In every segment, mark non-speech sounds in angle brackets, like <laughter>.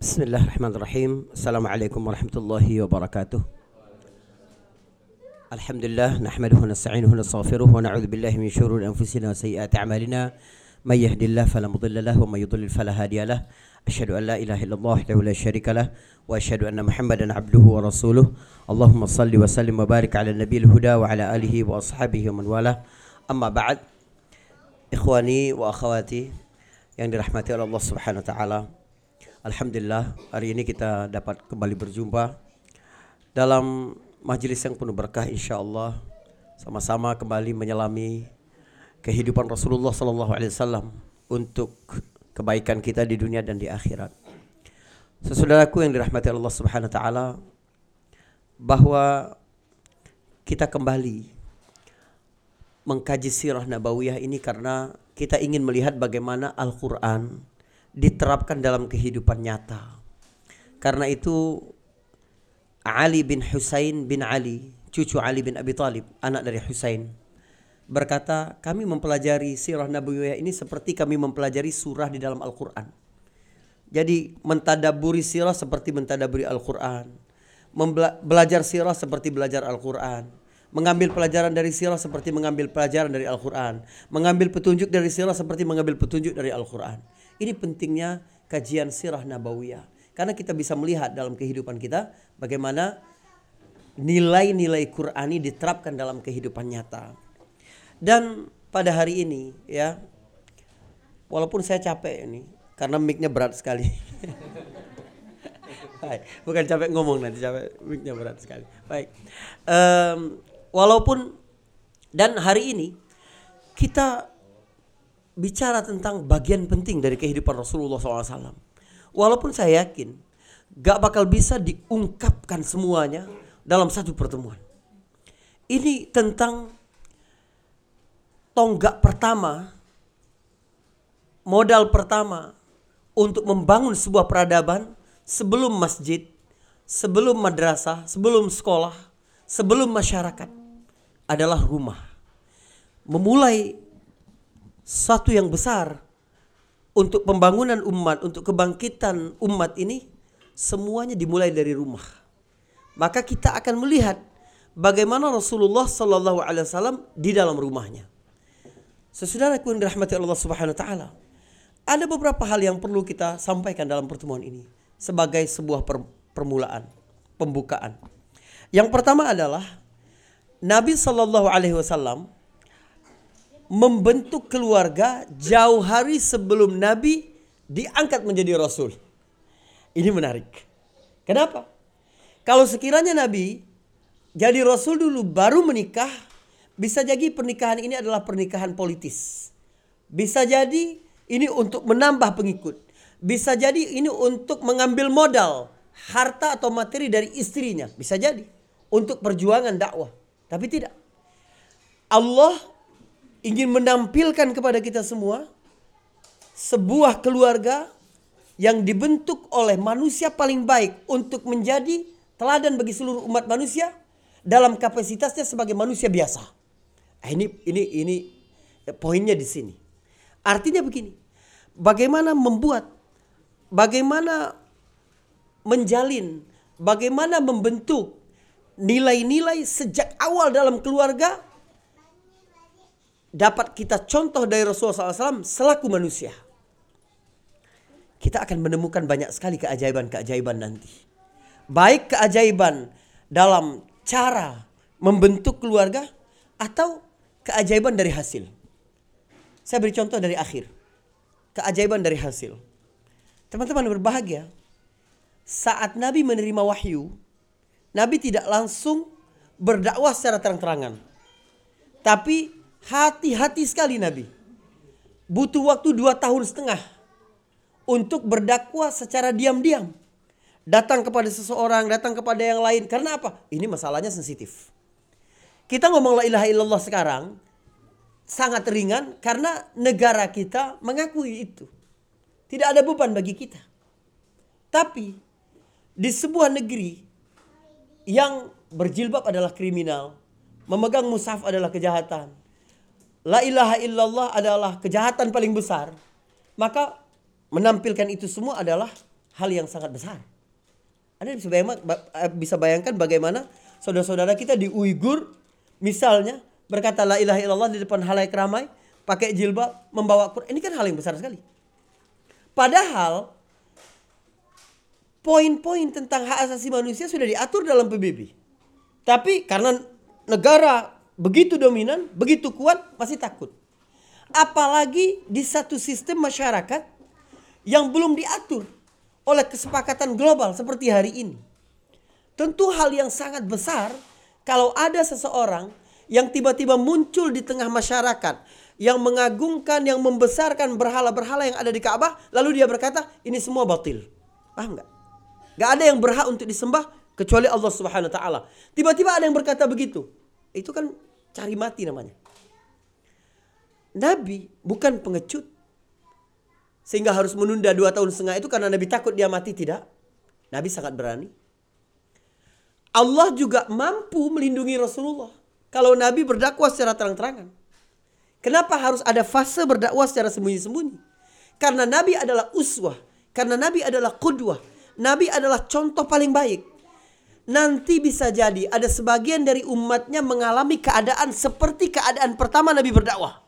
بسم الله الرحمن الرحيم السلام عليكم ورحمة الله وبركاته الحمد لله نحمده ونستعينه ونستغفره ونعوذ بالله من شرور أنفسنا وسيئات أعمالنا من يهد الله فلا مضل له ومن يضلل فلا هادي له أشهد أن لا إله إلا الله وحده لا شريك له وأشهد أن محمدا عبده ورسوله اللهم صل وسلم وبارك على النبي الهدى وعلى آله وأصحابه ومن والاه أما بعد إخواني وأخواتي oleh Allah Subhanahu wa taala. Alhamdulillah hari ini kita dapat kembali berjumpa dalam majelis yang penuh berkah insyaallah sama-sama kembali menyelami kehidupan Rasulullah sallallahu alaihi wasallam untuk kebaikan kita di dunia dan di akhirat. Sesaudaraku yang dirahmati Allah Subhanahu wa taala bahwa kita kembali mengkaji sirah nabawiyah ini karena kita ingin melihat bagaimana Al-Quran diterapkan dalam kehidupan nyata. Karena itu Ali bin Husain bin Ali, cucu Ali bin Abi Talib, anak dari Husain, berkata, kami mempelajari sirah nabawiyah ini seperti kami mempelajari surah di dalam Al-Quran. Jadi mentadaburi sirah seperti mentadaburi Al-Quran. Belajar sirah seperti belajar Al-Quran Mengambil pelajaran dari sirah seperti mengambil pelajaran dari Al-Quran. Mengambil petunjuk dari sirah seperti mengambil petunjuk dari Al-Quran. Ini pentingnya kajian sirah nabawiyah. Karena kita bisa melihat dalam kehidupan kita bagaimana nilai-nilai Qurani diterapkan dalam kehidupan nyata. Dan pada hari ini ya, walaupun saya capek ini, karena mic-nya berat sekali. <laughs> Bukan capek ngomong nanti, capek mic-nya berat sekali. Baik. Um, walaupun dan hari ini kita bicara tentang bagian penting dari kehidupan Rasulullah SAW. Walaupun saya yakin gak bakal bisa diungkapkan semuanya dalam satu pertemuan. Ini tentang tonggak pertama, modal pertama untuk membangun sebuah peradaban sebelum masjid, sebelum madrasah, sebelum sekolah, sebelum masyarakat adalah rumah. Memulai satu yang besar untuk pembangunan umat, untuk kebangkitan umat ini semuanya dimulai dari rumah. Maka kita akan melihat bagaimana Rasulullah Sallallahu Alaihi Wasallam di dalam rumahnya. Sesudah yang dirahmati Allah Subhanahu Wa Taala, ada beberapa hal yang perlu kita sampaikan dalam pertemuan ini sebagai sebuah permulaan, pembukaan. Yang pertama adalah Nabi Shallallahu Alaihi Wasallam membentuk keluarga jauh hari sebelum Nabi diangkat menjadi Rasul. Ini menarik. Kenapa? Kalau sekiranya Nabi jadi Rasul dulu baru menikah, bisa jadi pernikahan ini adalah pernikahan politis. Bisa jadi ini untuk menambah pengikut. Bisa jadi ini untuk mengambil modal harta atau materi dari istrinya. Bisa jadi untuk perjuangan dakwah. Tapi tidak. Allah ingin menampilkan kepada kita semua sebuah keluarga yang dibentuk oleh manusia paling baik untuk menjadi teladan bagi seluruh umat manusia dalam kapasitasnya sebagai manusia biasa. Nah, ini ini ini poinnya di sini. Artinya begini. Bagaimana membuat bagaimana menjalin, bagaimana membentuk nilai-nilai sejak awal dalam keluarga dapat kita contoh dari Rasulullah SAW selaku manusia. Kita akan menemukan banyak sekali keajaiban-keajaiban nanti. Baik keajaiban dalam cara membentuk keluarga atau keajaiban dari hasil. Saya beri contoh dari akhir. Keajaiban dari hasil. Teman-teman berbahagia. Saat Nabi menerima wahyu, Nabi tidak langsung berdakwah secara terang-terangan. Tapi hati-hati sekali Nabi. Butuh waktu dua tahun setengah untuk berdakwah secara diam-diam. Datang kepada seseorang, datang kepada yang lain. Karena apa? Ini masalahnya sensitif. Kita ngomong la ilaha illallah sekarang sangat ringan karena negara kita mengakui itu. Tidak ada beban bagi kita. Tapi di sebuah negeri yang berjilbab adalah kriminal, memegang mushaf adalah kejahatan. La ilaha illallah adalah kejahatan paling besar. Maka menampilkan itu semua adalah hal yang sangat besar. Anda bisa bayangkan, eh, bisa bayangkan bagaimana saudara-saudara kita di Uighur misalnya berkata la ilaha illallah di depan halayak ramai, pakai jilbab, membawa Quran. Ini kan hal yang besar sekali. Padahal poin-poin tentang hak asasi manusia sudah diatur dalam PBB. Tapi karena negara begitu dominan, begitu kuat, masih takut. Apalagi di satu sistem masyarakat yang belum diatur oleh kesepakatan global seperti hari ini. Tentu hal yang sangat besar kalau ada seseorang yang tiba-tiba muncul di tengah masyarakat yang mengagungkan, yang membesarkan berhala-berhala yang ada di Ka'bah, lalu dia berkata, ini semua batil. Paham nggak? Gak ada yang berhak untuk disembah kecuali Allah Subhanahu wa taala. Tiba-tiba ada yang berkata begitu. Itu kan cari mati namanya. Nabi bukan pengecut. Sehingga harus menunda dua tahun setengah itu karena Nabi takut dia mati. Tidak. Nabi sangat berani. Allah juga mampu melindungi Rasulullah. Kalau Nabi berdakwah secara terang-terangan. Kenapa harus ada fase berdakwah secara sembunyi-sembunyi? Karena Nabi adalah uswah. Karena Nabi adalah kudwah. Nabi adalah contoh paling baik. Nanti bisa jadi ada sebagian dari umatnya mengalami keadaan seperti keadaan pertama Nabi berdakwah.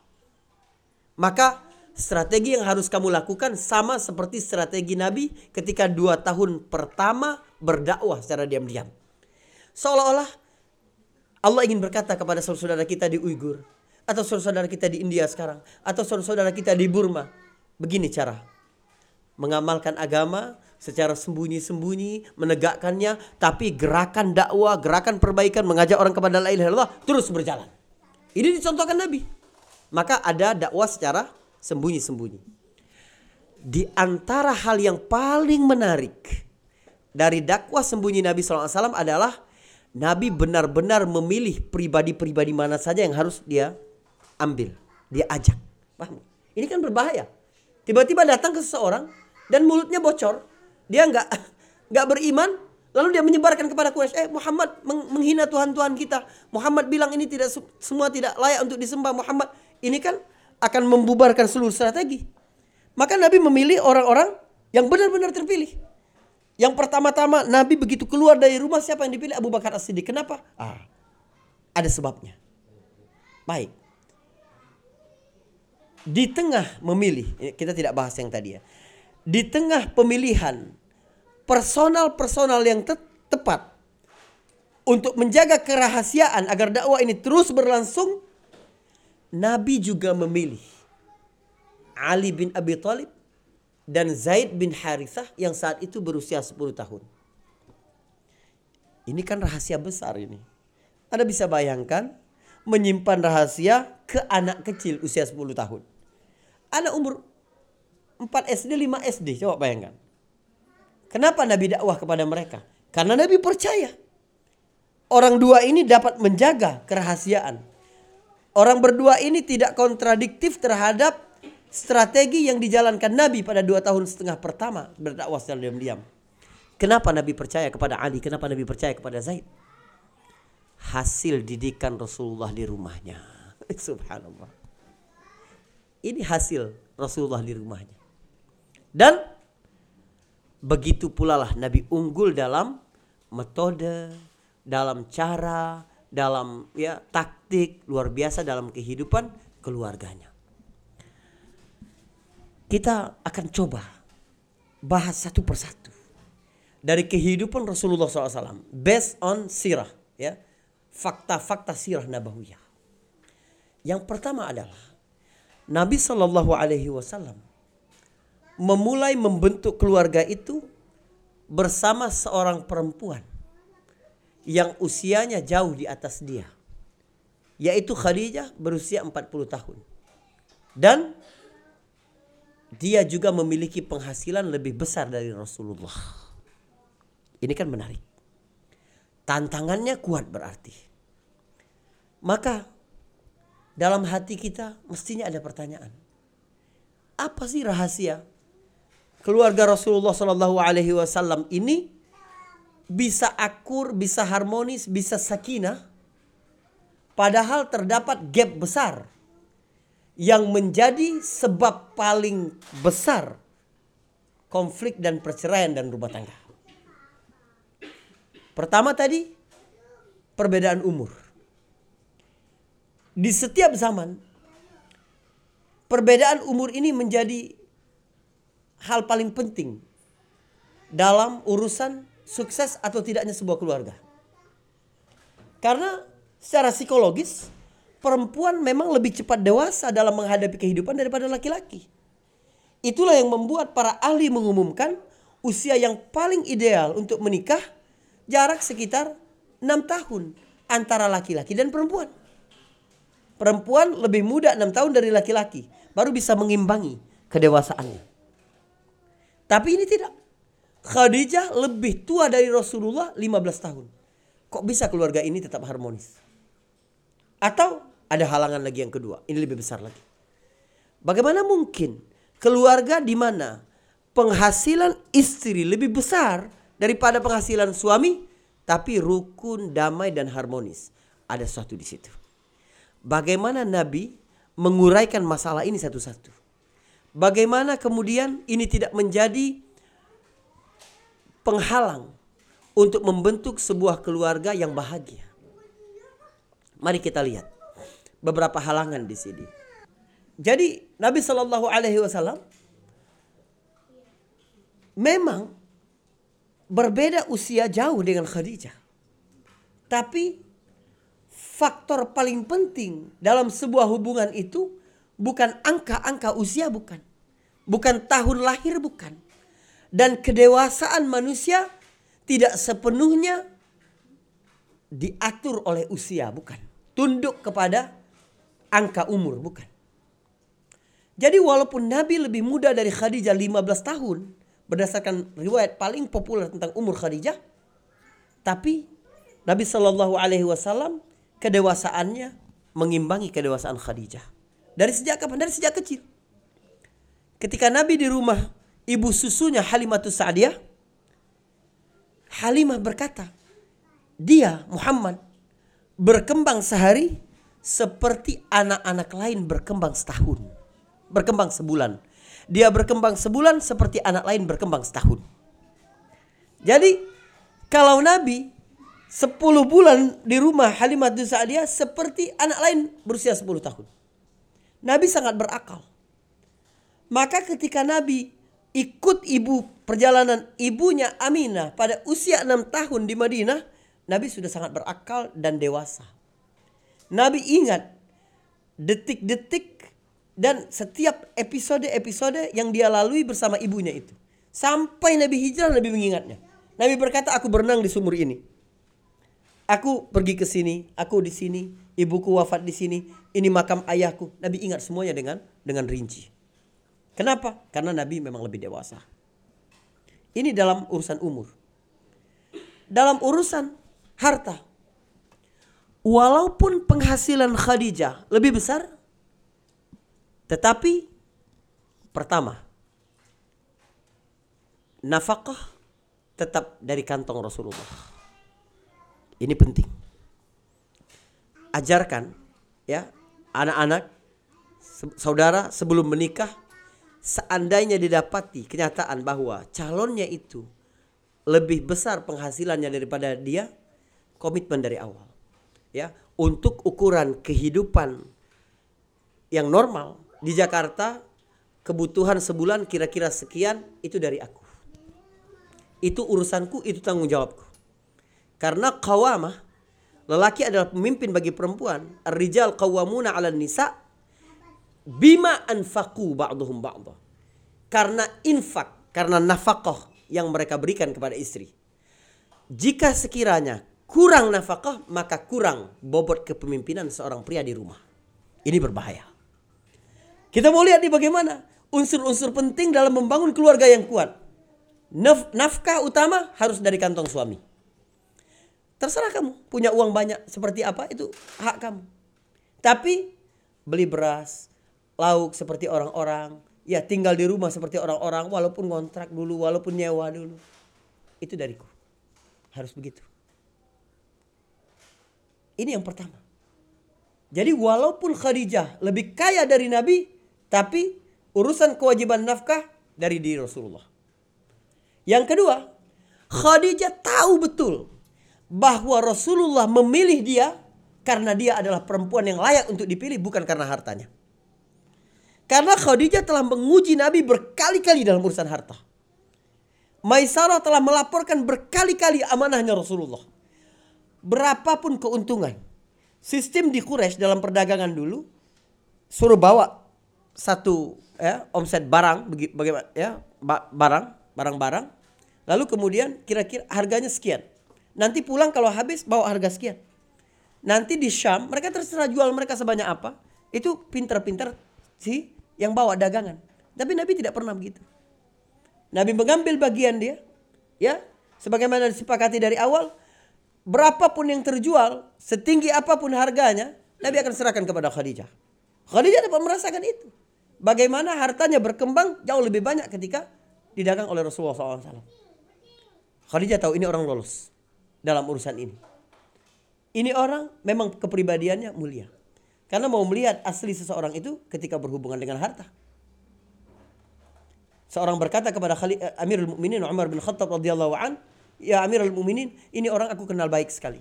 Maka strategi yang harus kamu lakukan sama seperti strategi Nabi ketika dua tahun pertama berdakwah secara diam-diam. Seolah-olah Allah ingin berkata kepada saudara-saudara kita di Uighur. Atau saudara-saudara kita di India sekarang. Atau saudara-saudara kita di Burma. Begini cara. Mengamalkan agama secara sembunyi-sembunyi menegakkannya tapi gerakan dakwah, gerakan perbaikan mengajak orang kepada la ilaha illallah terus berjalan. Ini dicontohkan Nabi. Maka ada dakwah secara sembunyi-sembunyi. Di antara hal yang paling menarik dari dakwah sembunyi Nabi SAW adalah Nabi benar-benar memilih pribadi-pribadi mana saja yang harus dia ambil, dia ajak. Paham? Ini kan berbahaya. Tiba-tiba datang ke seseorang dan mulutnya bocor, dia nggak nggak beriman, lalu dia menyebarkan kepada Quraisy, eh Muhammad menghina Tuhan-Tuhan kita. Muhammad bilang ini tidak semua tidak layak untuk disembah. Muhammad ini kan akan membubarkan seluruh strategi. Maka Nabi memilih orang-orang yang benar-benar terpilih. Yang pertama-tama Nabi begitu keluar dari rumah siapa yang dipilih Abu Bakar As-Siddiq. Kenapa? Ah, ada sebabnya. Baik. Di tengah memilih, kita tidak bahas yang tadi ya di tengah pemilihan personal-personal yang te tepat untuk menjaga kerahasiaan agar dakwah ini terus berlangsung, Nabi juga memilih Ali bin Abi Thalib dan Zaid bin Harithah yang saat itu berusia 10 tahun. Ini kan rahasia besar ini. Anda bisa bayangkan menyimpan rahasia ke anak kecil usia 10 tahun. Anak umur 4 SD, 5 SD. Coba bayangkan. Kenapa Nabi dakwah kepada mereka? Karena Nabi percaya. Orang dua ini dapat menjaga kerahasiaan. Orang berdua ini tidak kontradiktif terhadap strategi yang dijalankan Nabi pada dua tahun setengah pertama berdakwah secara diam-diam. Kenapa Nabi percaya kepada Ali? Kenapa Nabi percaya kepada Zaid? Hasil didikan Rasulullah di rumahnya. <laughs> Subhanallah. Ini hasil Rasulullah di rumahnya. Dan begitu pula lah Nabi unggul dalam metode, dalam cara, dalam ya taktik luar biasa dalam kehidupan keluarganya. Kita akan coba bahas satu persatu dari kehidupan Rasulullah SAW based on sirah ya fakta-fakta sirah nabawiyah. Yang pertama adalah Nabi Shallallahu Alaihi Wasallam memulai membentuk keluarga itu bersama seorang perempuan yang usianya jauh di atas dia yaitu Khadijah berusia 40 tahun. Dan dia juga memiliki penghasilan lebih besar dari Rasulullah. Ini kan menarik. Tantangannya kuat berarti. Maka dalam hati kita mestinya ada pertanyaan. Apa sih rahasia keluarga Rasulullah Shallallahu Alaihi Wasallam ini bisa akur, bisa harmonis, bisa sakinah, padahal terdapat gap besar yang menjadi sebab paling besar konflik dan perceraian dan rumah tangga. Pertama tadi perbedaan umur. Di setiap zaman perbedaan umur ini menjadi hal paling penting dalam urusan sukses atau tidaknya sebuah keluarga. Karena secara psikologis perempuan memang lebih cepat dewasa dalam menghadapi kehidupan daripada laki-laki. Itulah yang membuat para ahli mengumumkan usia yang paling ideal untuk menikah jarak sekitar 6 tahun antara laki-laki dan perempuan. Perempuan lebih muda 6 tahun dari laki-laki, baru bisa mengimbangi kedewasaannya. Tapi ini tidak. Khadijah lebih tua dari Rasulullah 15 tahun. Kok bisa keluarga ini tetap harmonis? Atau ada halangan lagi yang kedua. Ini lebih besar lagi. Bagaimana mungkin keluarga di mana penghasilan istri lebih besar daripada penghasilan suami, tapi rukun, damai dan harmonis. Ada sesuatu di situ. Bagaimana Nabi menguraikan masalah ini satu-satu. Bagaimana kemudian ini tidak menjadi penghalang untuk membentuk sebuah keluarga yang bahagia. Mari kita lihat beberapa halangan di sini. Jadi Nabi Shallallahu Alaihi Wasallam memang berbeda usia jauh dengan Khadijah. Tapi faktor paling penting dalam sebuah hubungan itu bukan angka-angka usia bukan. Bukan tahun lahir bukan. Dan kedewasaan manusia tidak sepenuhnya diatur oleh usia bukan. Tunduk kepada angka umur, bukan. Jadi walaupun Nabi lebih muda dari Khadijah 15 tahun, berdasarkan riwayat paling populer tentang umur Khadijah, tapi Nabi Shallallahu Alaihi Wasallam kedewasaannya mengimbangi kedewasaan Khadijah. Dari sejak kapan? Dari sejak kecil. Ketika Nabi di rumah ibu susunya Halimatus Sa'diyah, Halimah berkata, dia Muhammad berkembang sehari seperti anak-anak lain berkembang setahun. Berkembang sebulan. Dia berkembang sebulan seperti anak lain berkembang setahun. Jadi kalau Nabi 10 bulan di rumah Halimah Sa'diyah seperti anak lain berusia 10 tahun. Nabi sangat berakal. Maka ketika Nabi ikut ibu perjalanan ibunya Aminah pada usia 6 tahun di Madinah, Nabi sudah sangat berakal dan dewasa. Nabi ingat detik-detik dan setiap episode-episode yang dia lalui bersama ibunya itu. Sampai Nabi hijrah Nabi mengingatnya. Nabi berkata aku berenang di sumur ini. Aku pergi ke sini, aku di sini, ibuku wafat di sini, ini makam ayahku. Nabi ingat semuanya dengan dengan rinci. Kenapa? Karena Nabi memang lebih dewasa. Ini dalam urusan umur. Dalam urusan harta, walaupun penghasilan Khadijah lebih besar, tetapi pertama, nafkah tetap dari kantong Rasulullah. Ini penting. Ajarkan ya anak-anak saudara sebelum menikah seandainya didapati kenyataan bahwa calonnya itu lebih besar penghasilannya daripada dia, komitmen dari awal ya untuk ukuran kehidupan yang normal di Jakarta kebutuhan sebulan kira-kira sekian itu dari aku. Itu urusanku, itu tanggung jawabku. Karena kawamah lelaki adalah pemimpin bagi perempuan. Ar-rijal qawwamuna 'alan nisa bima anfaqu ba'dhum ba'dha. Karena infak, karena nafkah yang mereka berikan kepada istri. Jika sekiranya kurang nafkah maka kurang bobot kepemimpinan seorang pria di rumah. Ini berbahaya. Kita mau lihat nih bagaimana unsur-unsur penting dalam membangun keluarga yang kuat. Naf nafkah utama harus dari kantong suami. Terserah kamu punya uang banyak seperti apa itu hak kamu. Tapi beli beras, lauk seperti orang-orang, ya tinggal di rumah seperti orang-orang walaupun kontrak dulu, walaupun nyewa dulu. Itu dariku. Harus begitu. Ini yang pertama. Jadi walaupun Khadijah lebih kaya dari Nabi, tapi urusan kewajiban nafkah dari diri Rasulullah. Yang kedua, Khadijah tahu betul bahwa Rasulullah memilih dia karena dia adalah perempuan yang layak untuk dipilih bukan karena hartanya. Karena Khadijah telah menguji Nabi berkali-kali dalam urusan harta. Maisarah telah melaporkan berkali-kali amanahnya Rasulullah. Berapapun keuntungan. Sistem di Quraisy dalam perdagangan dulu suruh bawa satu ya omset barang bagaimana ya barang barang-barang lalu kemudian kira-kira harganya sekian. Nanti pulang kalau habis bawa harga sekian. Nanti di Syam mereka terserah jual mereka sebanyak apa. Itu pinter-pinter si yang bawa dagangan. Tapi Nabi tidak pernah begitu. Nabi mengambil bagian dia. Ya. Sebagaimana disepakati dari awal. Berapapun yang terjual. Setinggi apa pun harganya. Nabi akan serahkan kepada Khadijah. Khadijah dapat merasakan itu. Bagaimana hartanya berkembang jauh lebih banyak ketika didagang oleh Rasulullah SAW. Khadijah tahu ini orang lolos dalam urusan ini. Ini orang memang kepribadiannya mulia. Karena mau melihat asli seseorang itu ketika berhubungan dengan harta. Seorang berkata kepada Khalid, eh, Amirul Mukminin Umar bin Khattab radhiyallahu an, "Ya Amirul Mukminin, ini orang aku kenal baik sekali."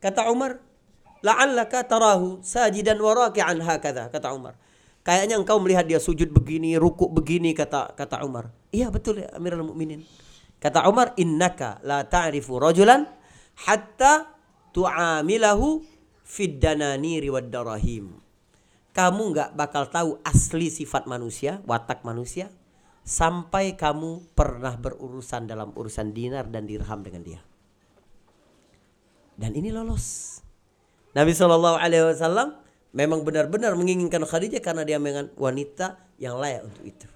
Kata Umar, "La'allaka tarahu sajidan wa raki'an hakadha," kata Umar. Kayaknya engkau melihat dia sujud begini, rukuk begini kata kata Umar. Iya betul ya Amirul Mukminin. Kata Umar, "Innaka la ta'rifu rajulan hatta tu'amilahu fid dananiri wad darahim. Kamu nggak bakal tahu asli sifat manusia, watak manusia sampai kamu pernah berurusan dalam urusan dinar dan dirham dengan dia. Dan ini lolos. Nabi Shallallahu Alaihi Wasallam memang benar-benar menginginkan Khadijah karena dia memang wanita yang layak untuk itu.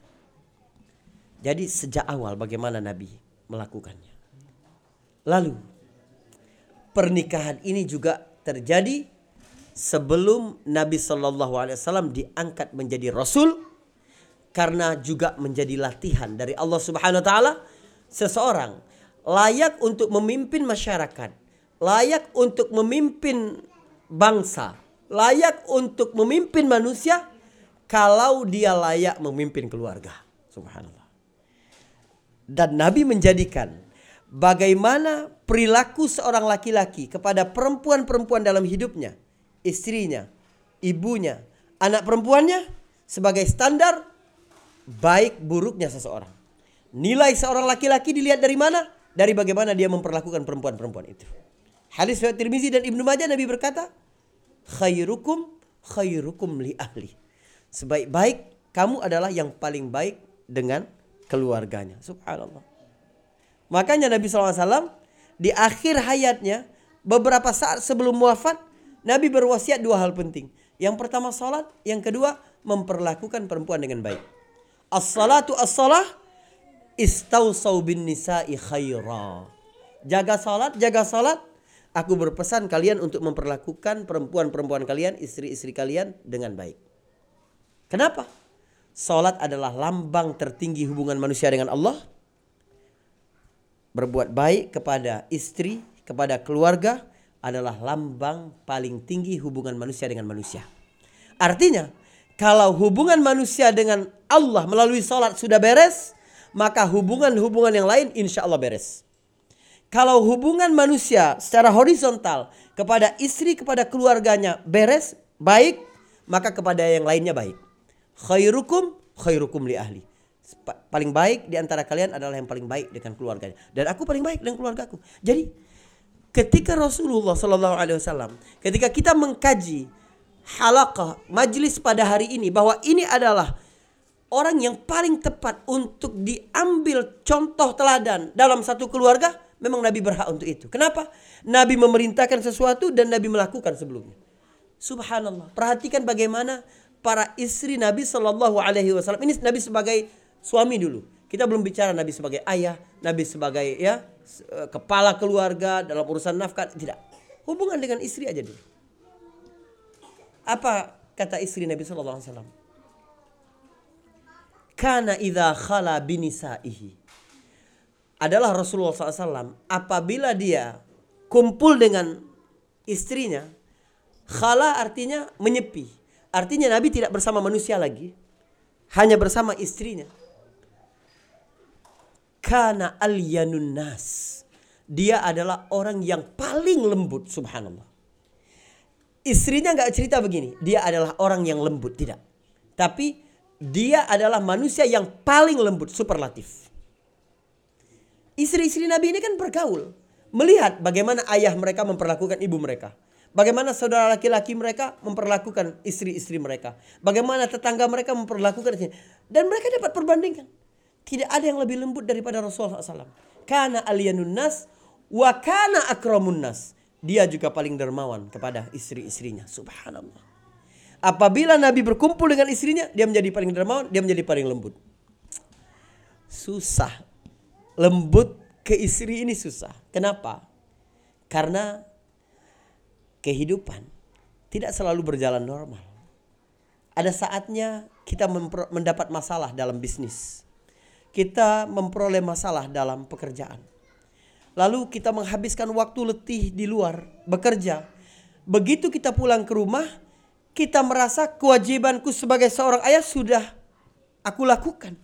Jadi sejak awal bagaimana Nabi melakukannya. Lalu pernikahan ini juga terjadi sebelum Nabi Shallallahu Alaihi Wasallam diangkat menjadi Rasul karena juga menjadi latihan dari Allah Subhanahu Wa Taala seseorang layak untuk memimpin masyarakat, layak untuk memimpin bangsa, layak untuk memimpin manusia kalau dia layak memimpin keluarga. Subhanallah. Dan Nabi menjadikan bagaimana perilaku seorang laki-laki kepada perempuan-perempuan dalam hidupnya, istrinya, ibunya, anak perempuannya sebagai standar baik buruknya seseorang. Nilai seorang laki-laki dilihat dari mana? Dari bagaimana dia memperlakukan perempuan-perempuan itu. Hadis riwayat Tirmizi dan Ibnu Majah Nabi berkata, "Khairukum khairukum li ahli." Sebaik-baik kamu adalah yang paling baik dengan keluarganya. Subhanallah. Makanya Nabi SAW di akhir hayatnya beberapa saat sebelum wafat Nabi berwasiat dua hal penting. Yang pertama salat, yang kedua memperlakukan perempuan dengan baik. As-salatu as-salah istausau bin nisa'i khaira. Jaga salat, jaga salat. Aku berpesan kalian untuk memperlakukan perempuan-perempuan kalian, istri-istri kalian dengan baik. Kenapa? Salat adalah lambang tertinggi hubungan manusia dengan Allah berbuat baik kepada istri, kepada keluarga adalah lambang paling tinggi hubungan manusia dengan manusia. Artinya, kalau hubungan manusia dengan Allah melalui salat sudah beres, maka hubungan-hubungan yang lain insya Allah beres. Kalau hubungan manusia secara horizontal kepada istri, kepada keluarganya beres, baik, maka kepada yang lainnya baik. Khairukum khairukum li ahli paling baik di antara kalian adalah yang paling baik dengan keluarganya dan aku paling baik dengan keluargaku. Jadi ketika Rasulullah Shallallahu Alaihi Wasallam ketika kita mengkaji halakah majlis pada hari ini bahwa ini adalah orang yang paling tepat untuk diambil contoh teladan dalam satu keluarga memang Nabi berhak untuk itu. Kenapa? Nabi memerintahkan sesuatu dan Nabi melakukan sebelumnya. Subhanallah. Perhatikan bagaimana para istri Nabi Shallallahu Alaihi Wasallam ini Nabi sebagai suami dulu. Kita belum bicara Nabi sebagai ayah, Nabi sebagai ya eh, kepala keluarga dalam urusan nafkah, tidak. Hubungan dengan istri aja dulu. Apa kata istri Nabi sallallahu alaihi wasallam? Kana idza khala binisaihi. Adalah Rasulullah SAW apabila dia kumpul dengan istrinya, khala artinya menyepi. Artinya Nabi tidak bersama manusia lagi, hanya bersama istrinya Kana alyanun nas. Dia adalah orang yang paling lembut, subhanallah. Istrinya nggak cerita begini, dia adalah orang yang lembut, tidak. Tapi dia adalah manusia yang paling lembut, superlatif. Istri-istri Nabi ini kan bergaul, melihat bagaimana ayah mereka memperlakukan ibu mereka. Bagaimana saudara laki-laki mereka memperlakukan istri-istri mereka. Bagaimana tetangga mereka memperlakukan istri. Dan mereka dapat perbandingkan. Tidak ada yang lebih lembut daripada Rasulullah SAW. Karena alianun nas wa kana akramun nas. Dia juga paling dermawan kepada istri-istrinya. Subhanallah. Apabila Nabi berkumpul dengan istrinya, dia menjadi paling dermawan, dia menjadi paling lembut. Susah. Lembut ke istri ini susah. Kenapa? Karena kehidupan tidak selalu berjalan normal. Ada saatnya kita mendapat masalah dalam bisnis. Kita memperoleh masalah dalam pekerjaan. Lalu kita menghabiskan waktu letih di luar bekerja. Begitu kita pulang ke rumah, kita merasa kewajibanku sebagai seorang ayah sudah aku lakukan.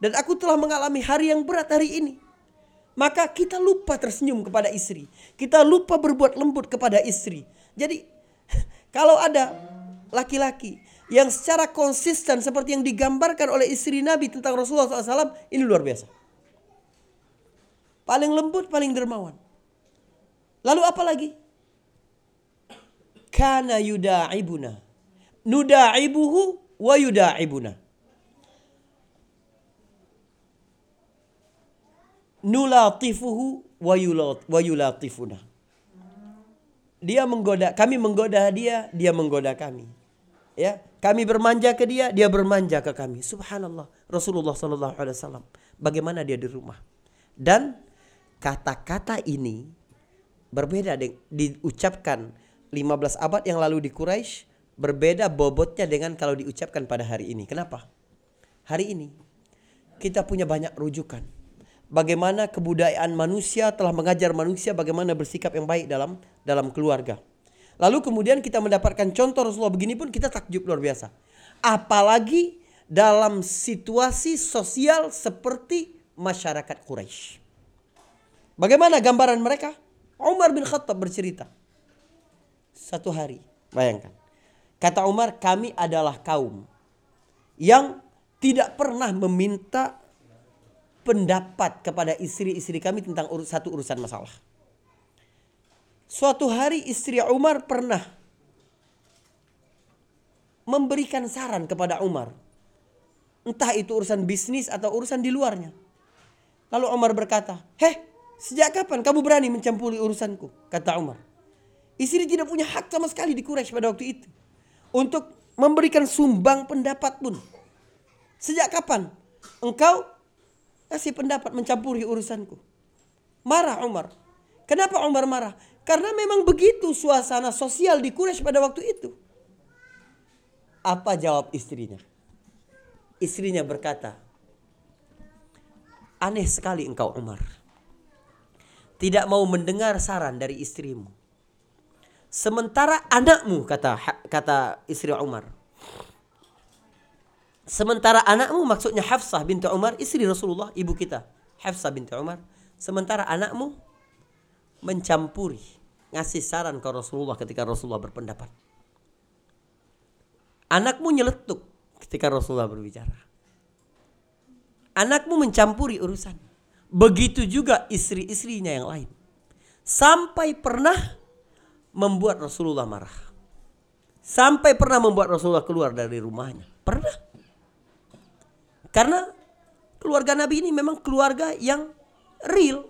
Dan aku telah mengalami hari yang berat hari ini. Maka kita lupa tersenyum kepada istri. Kita lupa berbuat lembut kepada istri. Jadi <laughs> kalau ada laki-laki yang secara konsisten seperti yang digambarkan oleh istri Nabi tentang Rasulullah SAW ini luar biasa. Paling lembut, paling dermawan. Lalu apa lagi? Kana yuda'ibuna. Nuda'ibuhu wa yuda'ibuna. nulatifuhu wa yulatifuna. Dia menggoda, kami menggoda dia, dia menggoda kami. Ya, kami bermanja ke dia, dia bermanja ke kami. Subhanallah. Rasulullah sallallahu alaihi wasallam bagaimana dia di rumah. Dan kata-kata ini berbeda dengan diucapkan 15 abad yang lalu di Quraisy berbeda bobotnya dengan kalau diucapkan pada hari ini. Kenapa? Hari ini kita punya banyak rujukan bagaimana kebudayaan manusia telah mengajar manusia bagaimana bersikap yang baik dalam dalam keluarga. Lalu kemudian kita mendapatkan contoh Rasulullah begini pun kita takjub luar biasa. Apalagi dalam situasi sosial seperti masyarakat Quraisy. Bagaimana gambaran mereka? Umar bin Khattab bercerita. Satu hari, bayangkan. Kata Umar, kami adalah kaum yang tidak pernah meminta pendapat kepada istri-istri kami tentang satu urusan masalah. Suatu hari istri Umar pernah memberikan saran kepada Umar. Entah itu urusan bisnis atau urusan di luarnya. Lalu Umar berkata, Heh, sejak kapan kamu berani mencampuri urusanku? Kata Umar. Istri tidak punya hak sama sekali di Quraisy pada waktu itu. Untuk memberikan sumbang pendapat pun. Sejak kapan engkau kasih pendapat mencampuri urusanku. Marah Umar. Kenapa Umar marah? Karena memang begitu suasana sosial di Quraisy pada waktu itu. Apa jawab istrinya? Istrinya berkata, Aneh sekali engkau Umar. Tidak mau mendengar saran dari istrimu. Sementara anakmu kata kata istri Umar Sementara anakmu maksudnya Hafsah binti Umar, istri Rasulullah, ibu kita. Hafsah binti Umar. Sementara anakmu mencampuri, ngasih saran ke Rasulullah ketika Rasulullah berpendapat. Anakmu nyeletuk ketika Rasulullah berbicara. Anakmu mencampuri urusan. Begitu juga istri-istrinya yang lain. Sampai pernah membuat Rasulullah marah. Sampai pernah membuat Rasulullah keluar dari rumahnya. Pernah. Karena keluarga Nabi ini memang keluarga yang real.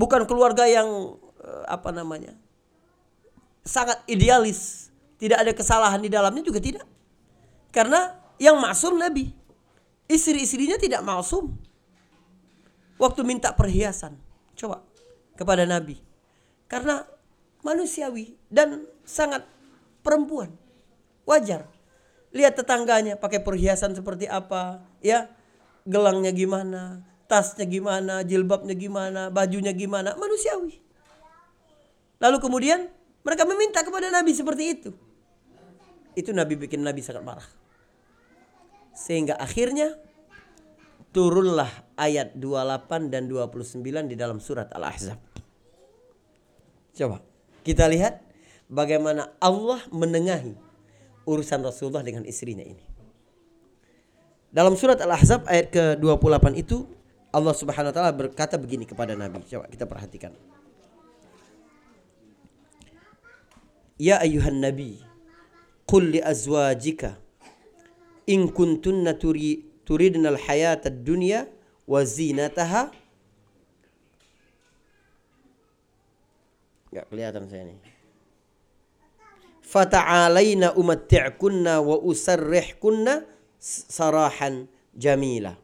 Bukan keluarga yang eh, apa namanya? sangat idealis. Tidak ada kesalahan di dalamnya juga tidak. Karena yang maksum Nabi. Istri-istrinya tidak maksum. Waktu minta perhiasan. Coba kepada Nabi. Karena manusiawi dan sangat perempuan. Wajar Lihat tetangganya pakai perhiasan seperti apa, ya. Gelangnya gimana, tasnya gimana, jilbabnya gimana, bajunya gimana, manusiawi. Lalu kemudian mereka meminta kepada Nabi seperti itu. Itu Nabi bikin Nabi sangat marah. Sehingga akhirnya turunlah ayat 28 dan 29 di dalam surat Al-Ahzab. Coba kita lihat bagaimana Allah menengahi urusan Rasulullah dengan istrinya ini. Dalam surat Al-Ahzab ayat ke-28 itu Allah Subhanahu wa taala berkata begini kepada Nabi. Coba kita perhatikan. Ya ayuhan nabi, qul li azwajika in kuntunna turi, turidna al-hayata ad-dunya wa zinataha Gak kelihatan saya nih. Fata'alaina umatti'kunna wa usarrihkunna sarahan jamila.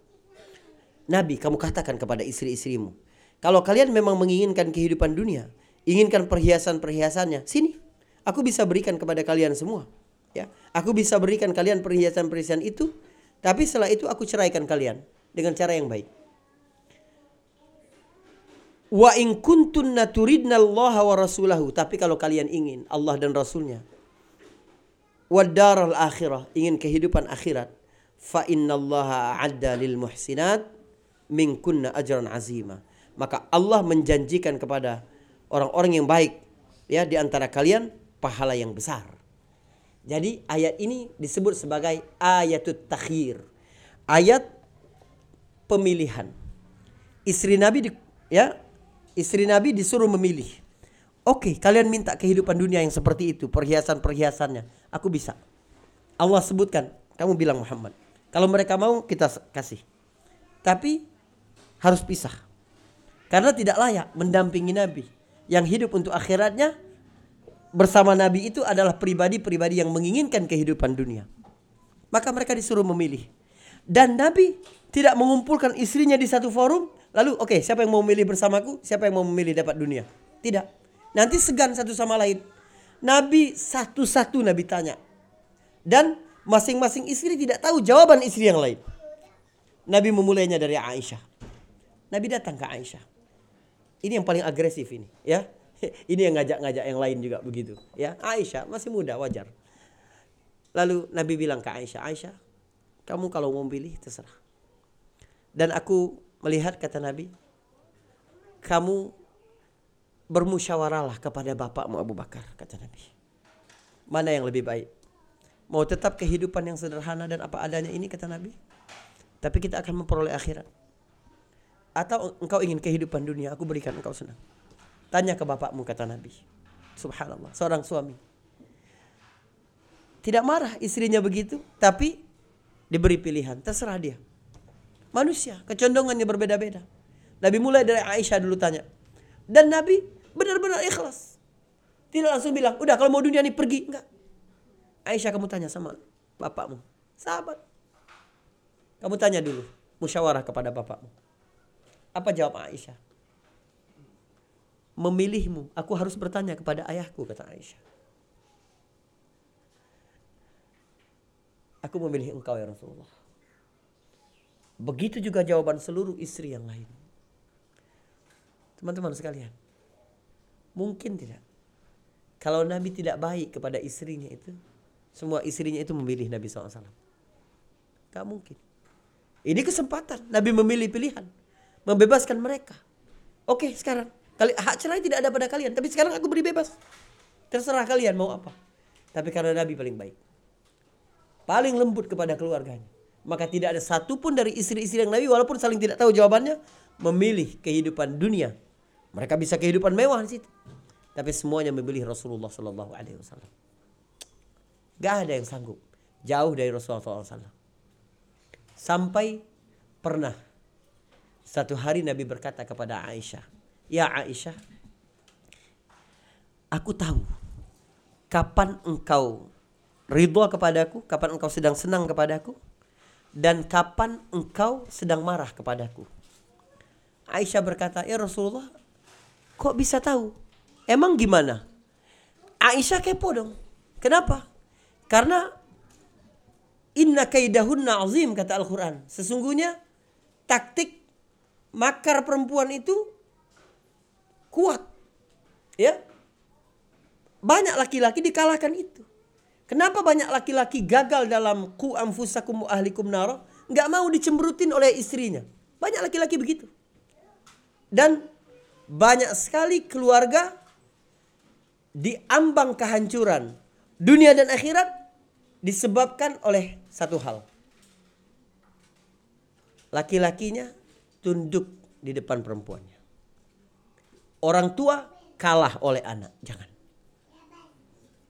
Nabi, kamu katakan kepada istri-istrimu, kalau kalian memang menginginkan kehidupan dunia, inginkan perhiasan-perhiasannya, sini, aku bisa berikan kepada kalian semua. Ya, aku bisa berikan kalian perhiasan-perhiasan itu, tapi setelah itu aku ceraikan kalian dengan cara yang baik. Wa in kuntunna turidna Allah wa rasulahu. Tapi kalau kalian ingin Allah dan Rasulnya. Wa daral akhirah. Ingin kehidupan akhirat. Fa inna Allah a'adda lil muhsinat. Min kunna ajran azima. Maka Allah menjanjikan kepada orang-orang yang baik. Ya di antara kalian pahala yang besar. Jadi ayat ini disebut sebagai ayatut takhir. Ayat pemilihan. Istri Nabi di, ya istri Nabi disuruh memilih. Oke, kalian minta kehidupan dunia yang seperti itu, perhiasan-perhiasannya. Aku bisa. Allah sebutkan, kamu bilang Muhammad. Kalau mereka mau, kita kasih. Tapi harus pisah. Karena tidak layak mendampingi Nabi. Yang hidup untuk akhiratnya bersama Nabi itu adalah pribadi-pribadi yang menginginkan kehidupan dunia. Maka mereka disuruh memilih. Dan Nabi tidak mengumpulkan istrinya di satu forum Lalu oke, okay, siapa yang mau memilih bersamaku? Siapa yang mau memilih dapat dunia? Tidak. Nanti segan satu sama lain. Nabi satu-satu Nabi tanya. Dan masing-masing istri tidak tahu jawaban istri yang lain. Nabi memulainya dari Aisyah. Nabi datang ke Aisyah. Ini yang paling agresif ini, ya. <laughs> Ini yang ngajak-ngajak yang lain juga begitu, ya. Aisyah masih muda, wajar. Lalu Nabi bilang ke Aisyah, Aisyah, kamu kalau mau pilih terserah. Dan aku melihat kata Nabi, kamu bermusyawarahlah kepada bapakmu Abu Bakar, kata Nabi. Mana yang lebih baik? Mau tetap kehidupan yang sederhana dan apa adanya ini kata Nabi? Tapi kita akan memperoleh akhirat. Atau engkau ingin kehidupan dunia, aku berikan engkau senang. Tanya ke bapakmu kata Nabi. Subhanallah, seorang suami. Tidak marah istrinya begitu, tapi diberi pilihan, terserah dia. Manusia, kecondongannya berbeda-beda. Nabi mulai dari Aisyah dulu tanya. Dan Nabi benar-benar ikhlas. Tidak langsung bilang, udah kalau mau dunia ini pergi. Enggak. Aisyah kamu tanya sama bapakmu. Sahabat. Kamu tanya dulu. Musyawarah kepada bapakmu. Apa jawab Aisyah? Memilihmu. Aku harus bertanya kepada ayahku, kata Aisyah. Aku memilih engkau ya Rasulullah. Begitu juga jawaban seluruh istri yang lain. Teman-teman sekalian. Mungkin tidak. Kalau Nabi tidak baik kepada istrinya itu. Semua istrinya itu memilih Nabi SAW. Gak mungkin. Ini kesempatan. Nabi memilih pilihan. Membebaskan mereka. Oke sekarang. Kali, hak cerai tidak ada pada kalian. Tapi sekarang aku beri bebas. Terserah kalian mau apa. Tapi karena Nabi paling baik. Paling lembut kepada keluarganya maka tidak ada satupun dari istri-istri yang Nabi walaupun saling tidak tahu jawabannya memilih kehidupan dunia. Mereka bisa kehidupan mewah di situ. Tapi semuanya memilih Rasulullah Sallallahu Alaihi Wasallam. Gak ada yang sanggup jauh dari Rasulullah SAW. Sampai pernah satu hari Nabi berkata kepada Aisyah, Ya Aisyah, aku tahu kapan engkau ridho kepadaku, kapan engkau sedang senang kepadaku, dan kapan engkau sedang marah kepadaku? Aisyah berkata, ya Rasulullah, kok bisa tahu? Emang gimana? Aisyah kepo dong. Kenapa? Karena inna kaidahunna azim kata Al-Quran. Sesungguhnya taktik makar perempuan itu kuat. Ya. Banyak laki-laki dikalahkan itu. Kenapa banyak laki-laki gagal dalam ku anfusakum ahlikum naro? Nggak mau dicemberutin oleh istrinya. Banyak laki-laki begitu. Dan banyak sekali keluarga diambang kehancuran dunia dan akhirat disebabkan oleh satu hal. Laki-lakinya tunduk di depan perempuannya. Orang tua kalah oleh anak. Jangan.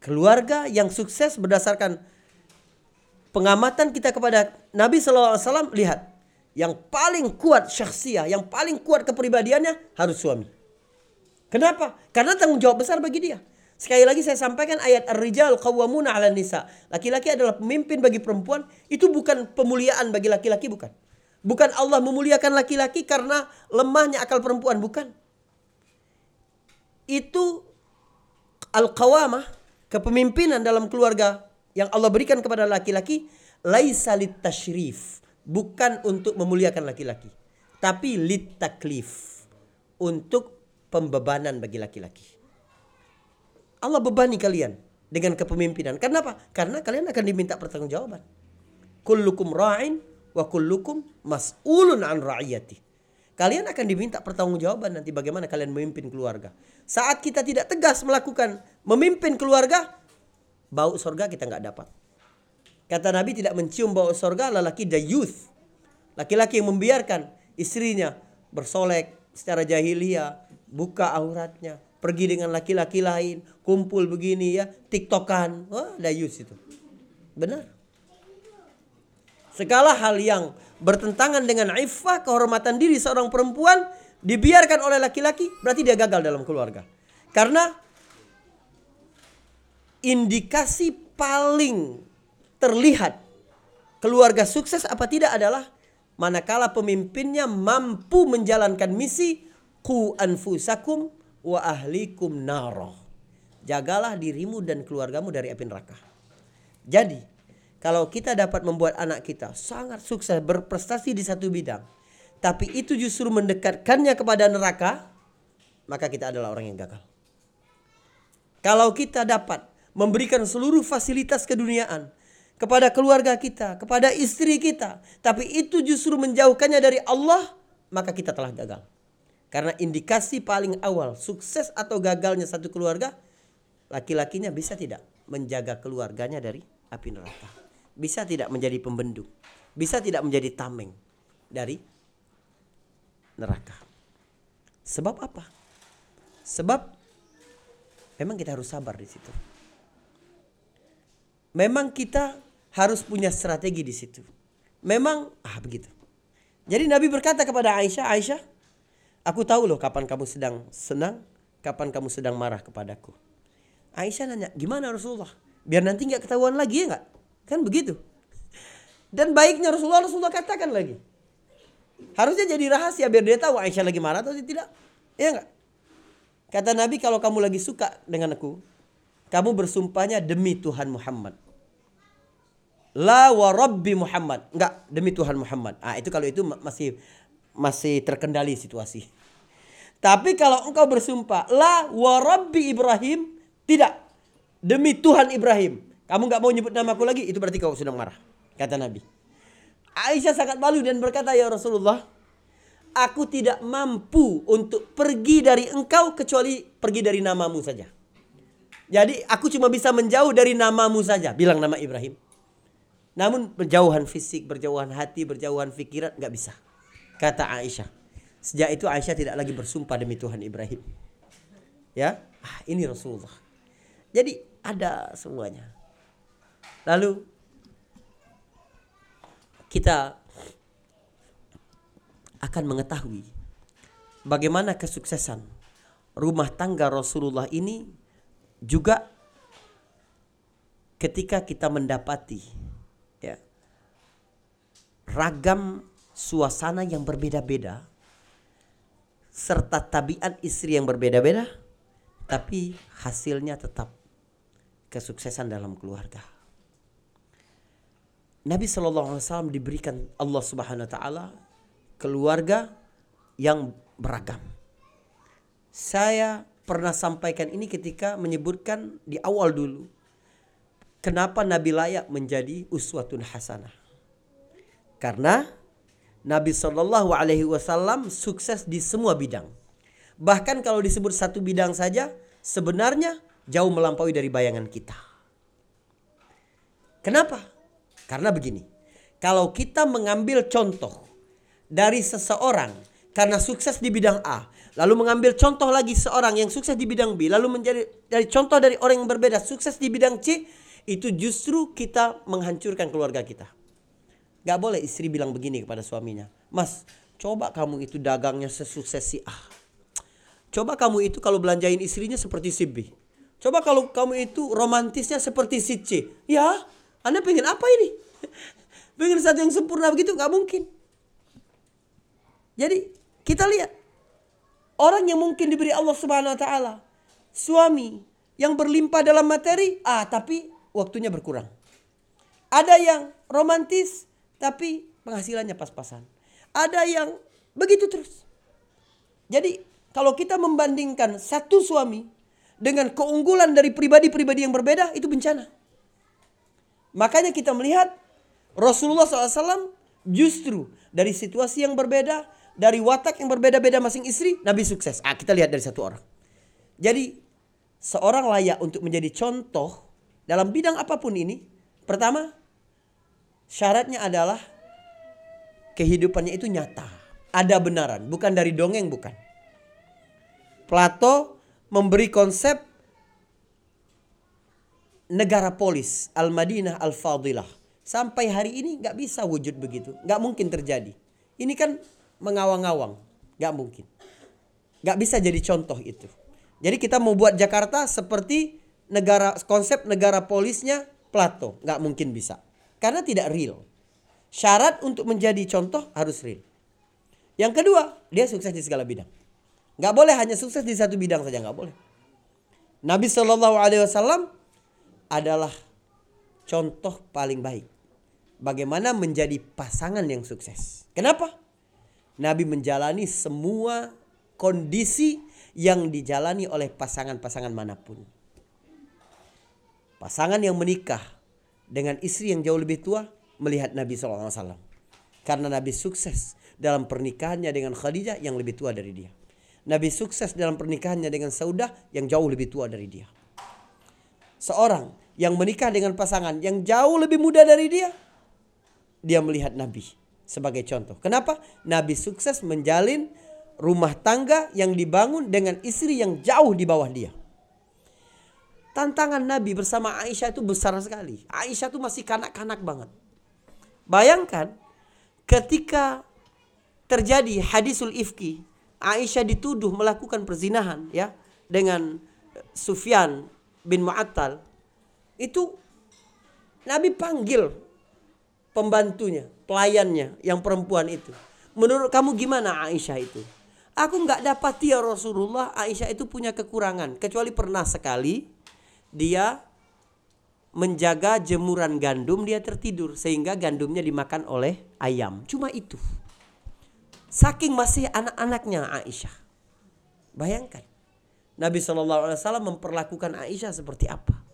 Keluarga yang sukses berdasarkan pengamatan kita kepada Nabi SAW lihat yang paling kuat syakhsiah, yang paling kuat kepribadiannya harus suami. Kenapa? Karena tanggung jawab besar bagi dia. Sekali lagi saya sampaikan ayat Ar-Rijal qawwamuna 'ala nisa. Laki-laki adalah pemimpin bagi perempuan, itu bukan pemuliaan bagi laki-laki bukan. Bukan Allah memuliakan laki-laki karena lemahnya akal perempuan, bukan. Itu al-qawamah, kepemimpinan dalam keluarga yang Allah berikan kepada laki-laki laisa tashrif bukan untuk memuliakan laki-laki, tapi lit taklif untuk pembebanan bagi laki-laki. Allah bebani kalian dengan kepemimpinan. Kenapa? Karena kalian akan diminta pertanggungjawaban. Kullukum ra'in wa kullukum mas'ulun an ra'iyati. Kalian akan diminta pertanggungjawaban nanti bagaimana kalian memimpin keluarga. Saat kita tidak tegas melakukan memimpin keluarga, bau surga kita nggak dapat. Kata Nabi tidak mencium bau sorga lelaki youth, Laki-laki yang membiarkan istrinya bersolek secara jahiliyah, buka auratnya, pergi dengan laki-laki lain, kumpul begini ya, tiktokan. Wah, youth itu. Benar. Segala hal yang bertentangan dengan iffah, kehormatan diri seorang perempuan dibiarkan oleh laki-laki, berarti dia gagal dalam keluarga. Karena indikasi paling terlihat keluarga sukses apa tidak adalah manakala pemimpinnya mampu menjalankan misi ku anfusakum wa ahlikum naroh. Jagalah dirimu dan keluargamu dari api neraka. Jadi, kalau kita dapat membuat anak kita sangat sukses berprestasi di satu bidang, tapi itu justru mendekatkannya kepada neraka, maka kita adalah orang yang gagal. Kalau kita dapat memberikan seluruh fasilitas keduniaan, kepada keluarga kita, kepada istri kita, tapi itu justru menjauhkannya dari Allah, maka kita telah gagal. Karena indikasi paling awal sukses atau gagalnya satu keluarga, laki-lakinya bisa tidak menjaga keluarganya dari api neraka. Bisa tidak menjadi pembendung. Bisa tidak menjadi tameng dari neraka. Sebab apa? Sebab memang kita harus sabar di situ. Memang kita harus punya strategi di situ. Memang ah begitu. Jadi Nabi berkata kepada Aisyah, Aisyah, aku tahu loh kapan kamu sedang senang, kapan kamu sedang marah kepadaku. Aisyah nanya, gimana Rasulullah? Biar nanti nggak ketahuan lagi ya nggak? Kan begitu. Dan baiknya Rasulullah, Rasulullah katakan lagi. Harusnya jadi rahasia biar dia tahu Aisyah lagi marah atau tidak. Iya nggak? Kata Nabi kalau kamu lagi suka dengan aku, kamu bersumpahnya demi Tuhan Muhammad. La wa Rabbi Muhammad. Enggak, demi Tuhan Muhammad. Ah, itu kalau itu masih masih terkendali situasi. Tapi kalau engkau bersumpah la wa Rabbi Ibrahim, tidak. Demi Tuhan Ibrahim. Kamu nggak mau nyebut namaku lagi, itu berarti kau sudah marah. Kata Nabi. Aisyah sangat malu dan berkata, "Ya Rasulullah, aku tidak mampu untuk pergi dari engkau kecuali pergi dari namamu saja." Jadi aku cuma bisa menjauh dari namamu saja, bilang nama Ibrahim. Namun berjauhan fisik, berjauhan hati, berjauhan pikiran nggak bisa. Kata Aisyah. Sejak itu Aisyah tidak lagi bersumpah demi Tuhan Ibrahim. Ya, ah, ini Rasulullah. Jadi ada semuanya. Lalu kita akan mengetahui bagaimana kesuksesan rumah tangga Rasulullah ini juga ketika kita mendapati ragam suasana yang berbeda-beda serta tabiat istri yang berbeda-beda tapi hasilnya tetap kesuksesan dalam keluarga. Nabi Wasallam diberikan Allah Subhanahu Wa Taala keluarga yang beragam. Saya pernah sampaikan ini ketika menyebutkan di awal dulu kenapa Nabi layak menjadi uswatun hasanah. Karena Nabi Wasallam sukses di semua bidang. Bahkan kalau disebut satu bidang saja, sebenarnya jauh melampaui dari bayangan kita. Kenapa? Karena begini, kalau kita mengambil contoh dari seseorang karena sukses di bidang A, lalu mengambil contoh lagi seorang yang sukses di bidang B, lalu menjadi dari contoh dari orang yang berbeda sukses di bidang C, itu justru kita menghancurkan keluarga kita. Gak boleh istri bilang begini kepada suaminya. Mas, coba kamu itu dagangnya sesukses si A. Coba kamu itu kalau belanjain istrinya seperti si B. Coba kalau kamu itu romantisnya seperti si C. Ya, Anda pengen apa ini? <laughs> pengen satu yang sempurna begitu? Gak mungkin. Jadi kita lihat. Orang yang mungkin diberi Allah subhanahu wa ta'ala. Suami yang berlimpah dalam materi. Ah tapi waktunya berkurang. Ada yang romantis tapi penghasilannya pas-pasan. Ada yang begitu terus. Jadi kalau kita membandingkan satu suami dengan keunggulan dari pribadi-pribadi yang berbeda itu bencana. Makanya kita melihat Rasulullah SAW justru dari situasi yang berbeda, dari watak yang berbeda-beda masing istri, Nabi sukses. Ah, kita lihat dari satu orang. Jadi seorang layak untuk menjadi contoh dalam bidang apa pun ini. Pertama, Syaratnya adalah kehidupannya itu nyata. Ada benaran, bukan dari dongeng bukan. Plato memberi konsep negara polis Al-Madinah Al-Fadilah. Sampai hari ini nggak bisa wujud begitu. nggak mungkin terjadi. Ini kan mengawang-awang. nggak mungkin. nggak bisa jadi contoh itu. Jadi kita mau buat Jakarta seperti negara konsep negara polisnya Plato. nggak mungkin bisa. Karena tidak real. Syarat untuk menjadi contoh harus real. Yang kedua, dia sukses di segala bidang. Gak boleh hanya sukses di satu bidang saja, gak boleh. Nabi Shallallahu Alaihi Wasallam adalah contoh paling baik. Bagaimana menjadi pasangan yang sukses. Kenapa? Nabi menjalani semua kondisi yang dijalani oleh pasangan-pasangan mana pun. Pasangan yang menikah dengan istri yang jauh lebih tua melihat Nabi SAW. Karena Nabi sukses dalam pernikahannya dengan Khadijah yang lebih tua dari dia. Nabi sukses dalam pernikahannya dengan Saudah yang jauh lebih tua dari dia. Seorang yang menikah dengan pasangan yang jauh lebih muda dari dia, dia melihat Nabi sebagai contoh. Kenapa? Nabi sukses menjalin rumah tangga yang dibangun dengan istri yang jauh di bawah dia. Tantangan Nabi bersama Aisyah itu besar sekali. Aisyah itu masih kanak-kanak banget. Bayangkan ketika terjadi hadisul ifki, Aisyah dituduh melakukan perzinahan ya dengan Sufyan bin Mu'attal. Itu Nabi panggil pembantunya, pelayannya yang perempuan itu. Menurut kamu gimana Aisyah itu? Aku nggak dapat ya Rasulullah Aisyah itu punya kekurangan kecuali pernah sekali dia menjaga jemuran gandum dia tertidur sehingga gandumnya dimakan oleh ayam. Cuma itu. Saking masih anak-anaknya Aisyah. Bayangkan. Nabi SAW memperlakukan Aisyah seperti apa.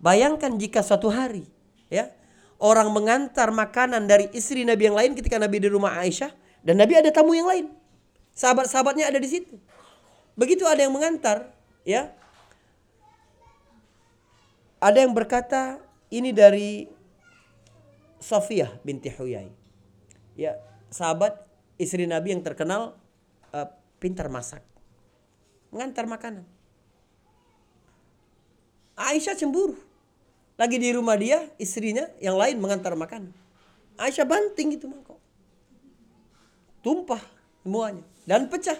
Bayangkan jika suatu hari ya orang mengantar makanan dari istri Nabi yang lain ketika Nabi di rumah Aisyah dan Nabi ada tamu yang lain. Sahabat-sahabatnya ada di situ. Begitu ada yang mengantar ya ada yang berkata ini dari Sofiyah binti Huyai. Ya, sahabat istri Nabi yang terkenal uh, pintar masak. Mengantar makanan. Aisyah cemburu. Lagi di rumah dia, istrinya yang lain mengantar makanan. Aisyah banting itu mangkok. Tumpah semuanya dan pecah.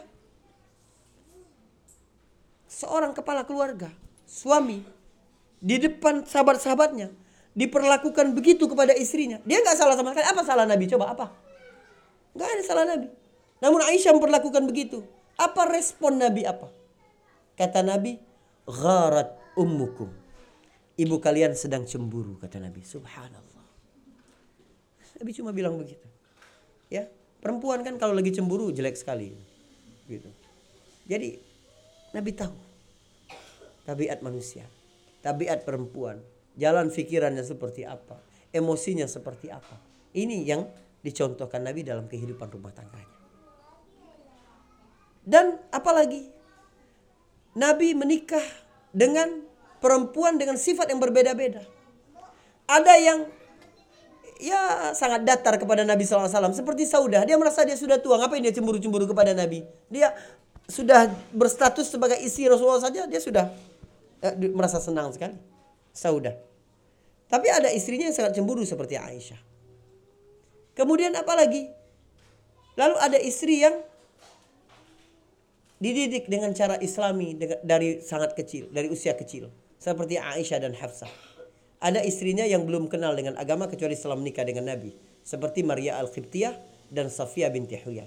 Seorang kepala keluarga, suami di depan sahabat-sahabatnya diperlakukan begitu kepada istrinya. Dia nggak salah sama sekali. Apa salah Nabi? Coba apa? Nggak ada salah Nabi. Namun Aisyah memperlakukan begitu. Apa respon Nabi apa? Kata Nabi, gharat ummukum. Ibu kalian sedang cemburu kata Nabi. Subhanallah. Nabi cuma bilang begitu. Ya, perempuan kan kalau lagi cemburu jelek sekali. Gitu. Jadi Nabi tahu tabiat manusia tabiat perempuan, jalan pikirannya seperti apa, emosinya seperti apa. Ini yang dicontohkan Nabi dalam kehidupan rumah tangganya. Dan apalagi Nabi menikah dengan perempuan dengan sifat yang berbeda-beda. Ada yang ya sangat datar kepada Nabi SAW. Seperti Saudah, dia merasa dia sudah tua. Ngapain dia cemburu-cemburu kepada Nabi? Dia sudah berstatus sebagai istri Rasulullah saja, dia sudah eh, merasa senang sekali. Saudah. Tapi ada istrinya yang sangat cemburu seperti Aisyah. Kemudian apa lagi? Lalu ada istri yang dididik dengan cara islami dari sangat kecil, dari usia kecil. Seperti Aisyah dan Hafsah. Ada istrinya yang belum kenal dengan agama kecuali setelah menikah dengan Nabi. Seperti Maria Al-Qibtiyah dan Safia binti Huyai.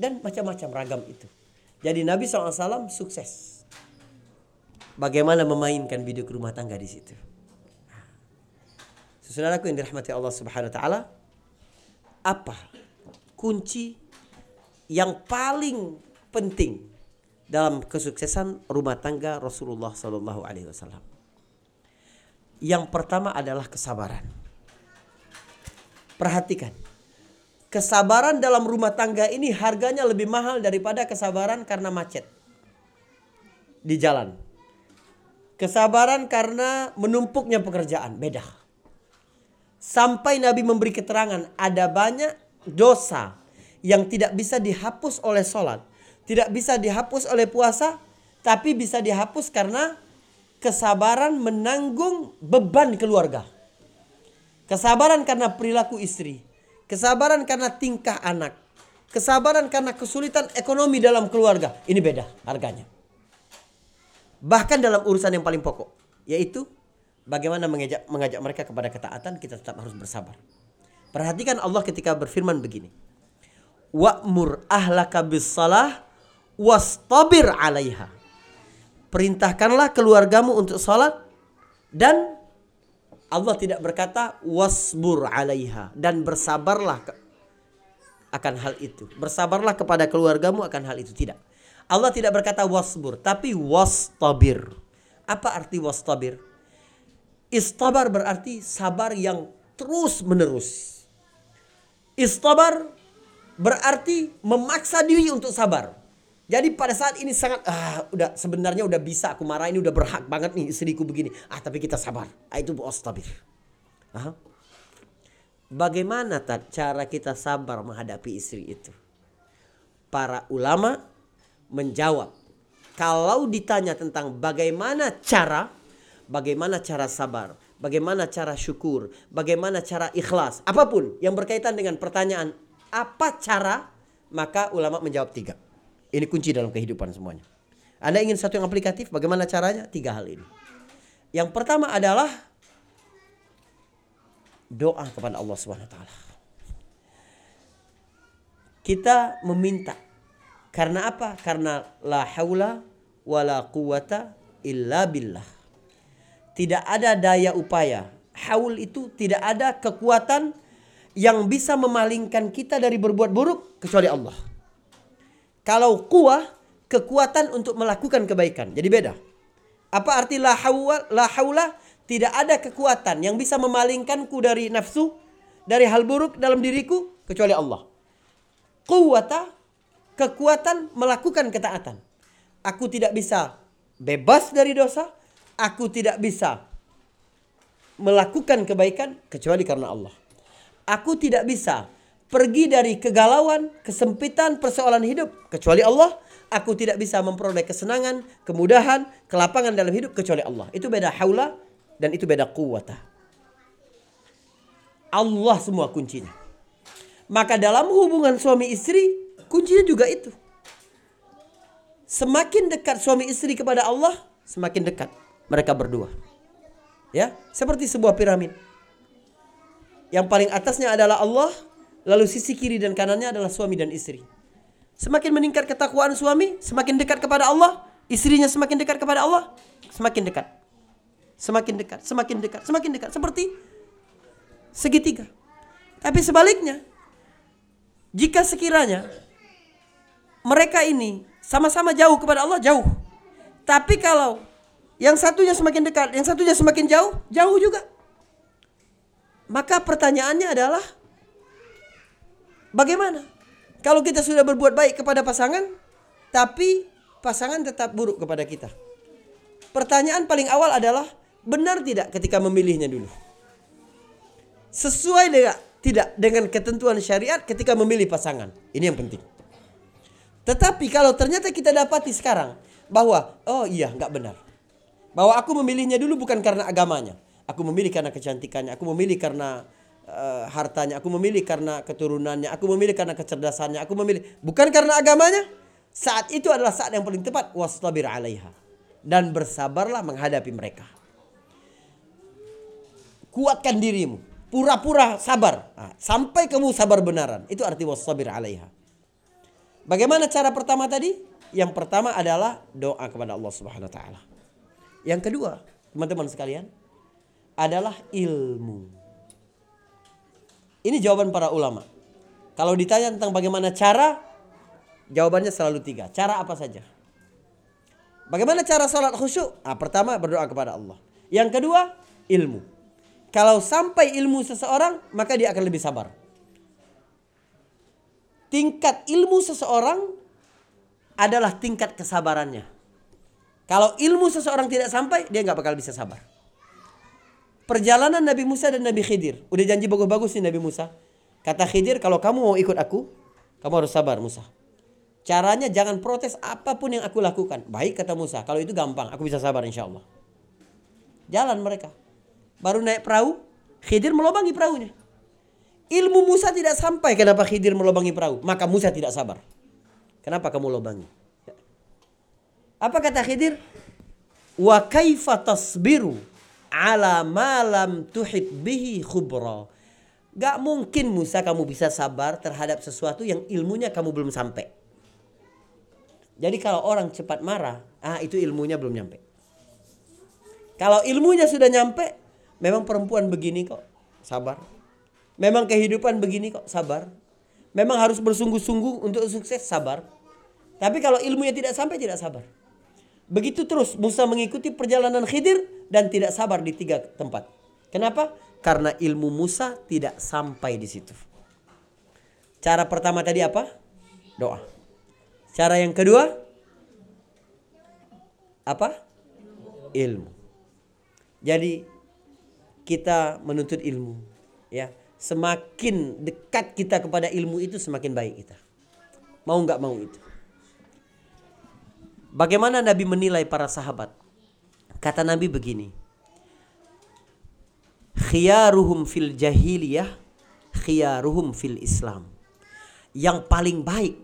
Dan macam-macam ragam itu. Jadi Nabi SAW sukses. Bagaimana memainkan biduk rumah tangga di situ. Saudaraku yang dirahmati Allah Subhanahu wa taala, apa kunci yang paling penting dalam kesuksesan rumah tangga Rasulullah Sallallahu Alaihi Wasallam. Yang pertama adalah kesabaran. Perhatikan, kesabaran dalam rumah tangga ini harganya lebih mahal daripada kesabaran karena macet di jalan. Kesabaran karena menumpuknya pekerjaan beda. Sampai Nabi memberi keterangan ada banyak dosa yang tidak bisa dihapus oleh sholat tidak bisa dihapus oleh puasa, tapi bisa dihapus karena kesabaran menanggung beban keluarga. Kesabaran karena perilaku istri, kesabaran karena tingkah anak, kesabaran karena kesulitan ekonomi dalam keluarga. Ini beda harganya. Bahkan dalam urusan yang paling pokok, yaitu bagaimana mengajak, mengajak mereka kepada ketaatan, kita tetap harus bersabar. Perhatikan Allah ketika berfirman begini. Wa'mur ahlaka bis salah wastabir alaiha. Perintahkanlah keluargamu untuk salat dan Allah tidak berkata wasbur alaiha dan bersabarlah akan hal itu. Bersabarlah kepada keluargamu akan hal itu tidak. Allah tidak berkata wasbur tapi wastabir. Apa arti wastabir? Istabar berarti sabar yang terus menerus. Istabar berarti memaksa diri untuk sabar. Jadi pada saat ini sangat ah udah sebenarnya udah bisa aku marah ini udah berhak banget nih istriku begini. Ah tapi kita sabar. Ah, itu tabir. Ah. Bagaimana tak cara kita sabar menghadapi istri itu? Para ulama menjawab kalau ditanya tentang bagaimana cara bagaimana cara sabar, bagaimana cara syukur, bagaimana cara ikhlas, apa pun yang berkaitan dengan pertanyaan apa cara, maka ulama menjawab tiga. Ini kunci dalam kehidupan semuanya. Anda ingin satu yang aplikatif, bagaimana caranya? Tiga hal ini. Yang pertama adalah doa kepada Allah Subhanahu wa taala. Kita meminta karena apa? Karena la haula wala quwata illa billah. Tidak ada daya upaya. Haul itu tidak ada kekuatan yang bisa memalingkan kita dari berbuat buruk kecuali Allah. Kalau kuah, kekuatan untuk melakukan kebaikan. Jadi beda. Apa arti la haula, la haula? Tidak ada kekuatan yang bisa memalingkanku dari nafsu, dari hal buruk dalam diriku kecuali Allah. Kuwata, kekuatan melakukan ketaatan. Aku tidak bisa bebas dari dosa, aku tidak bisa melakukan kebaikan kecuali karena Allah. Aku tidak bisa pergi dari kegalauan, kesempitan persoalan hidup kecuali Allah. Aku tidak bisa memperoleh kesenangan, kemudahan, kelapangan dalam hidup kecuali Allah. Itu beda haula dan itu beda kuwata. Allah semua kuncinya. Maka dalam hubungan suami istri, kuncinya juga itu. Semakin dekat suami istri kepada Allah, semakin dekat mereka berdua. Ya, seperti sebuah piramid. Yang paling atasnya adalah Allah, Lalu sisi kiri dan kanannya adalah suami dan istri. Semakin meningkat ketakwaan suami, semakin dekat kepada Allah. Istrinya semakin dekat kepada Allah, semakin dekat. Semakin dekat, semakin dekat, semakin dekat. Seperti segitiga. Tapi sebaliknya, jika sekiranya mereka ini sama-sama jauh kepada Allah, jauh. Tapi kalau yang satunya semakin dekat, yang satunya semakin jauh, jauh juga. Maka pertanyaannya adalah Bagaimana? Kalau kita sudah berbuat baik kepada pasangan, tapi pasangan tetap buruk kepada kita. Pertanyaan paling awal adalah benar tidak ketika memilihnya dulu? Sesuai dengan tidak dengan ketentuan syariat ketika memilih pasangan. Ini yang penting. Tetapi kalau ternyata kita dapati sekarang bahwa oh iya nggak benar. Bahwa aku memilihnya dulu bukan karena agamanya. Aku memilih karena kecantikannya, aku memilih karena uh, hartanya, aku memilih karena keturunannya, aku memilih karena kecerdasannya, aku memilih bukan karena agamanya. Saat itu adalah saat yang paling tepat wastabir alaiha dan bersabarlah menghadapi mereka. Kuatkan dirimu, pura-pura sabar nah, sampai kamu sabar benaran. Itu arti wastabir alaiha. Bagaimana cara pertama tadi? Yang pertama adalah doa kepada Allah Subhanahu wa taala. Yang kedua, teman-teman sekalian, adalah ilmu. Ini jawaban para ulama. Kalau ditanya tentang bagaimana cara, jawabannya selalu tiga. Cara apa saja? Bagaimana cara sholat khusyuk? Nah, pertama berdoa kepada Allah. Yang kedua, ilmu. Kalau sampai ilmu seseorang, maka dia akan lebih sabar. Tingkat ilmu seseorang adalah tingkat kesabarannya. Kalau ilmu seseorang tidak sampai, dia nggak bakal bisa sabar. Perjalanan Nabi Musa dan Nabi Khidir. Udah janji bagus-bagus nih Nabi Musa. Kata Khidir, kalau kamu mau ikut aku, kamu harus sabar Musa. Caranya jangan protes apa pun yang aku lakukan. Baik kata Musa, kalau itu gampang, aku bisa sabar insya Allah. Jalan mereka. Baru naik perahu, Khidir melobangi perahunya. Ilmu Musa tidak sampai kenapa Khidir melobangi perahu. Maka Musa tidak sabar. Kenapa kamu lobangi? Apa kata Khidir? Wa kaifa tasbiru ala malam tuhit bihi khubra. Gak mungkin Musa kamu bisa sabar terhadap sesuatu yang ilmunya kamu belum sampai. Jadi kalau orang cepat marah, ah itu ilmunya belum nyampe. Kalau ilmunya sudah nyampe, memang perempuan begini kok, sabar. Memang kehidupan begini kok, sabar. Memang harus bersungguh-sungguh untuk sukses, sabar. Tapi kalau ilmunya tidak sampai, tidak sabar. Begitu terus Musa mengikuti perjalanan Khidir dan tidak sabar di tiga tempat. Kenapa? Karena ilmu Musa tidak sampai di situ. Cara pertama tadi apa? Doa. Cara yang kedua apa? Ilmu. Jadi kita menuntut ilmu, ya. Semakin dekat kita kepada ilmu itu semakin baik kita. Mau nggak mau itu. Bagaimana Nabi menilai para sahabat? Kata Nabi begini. Khiyaruhum fil jahiliyah, khiyaruhum fil Islam. Yang paling baik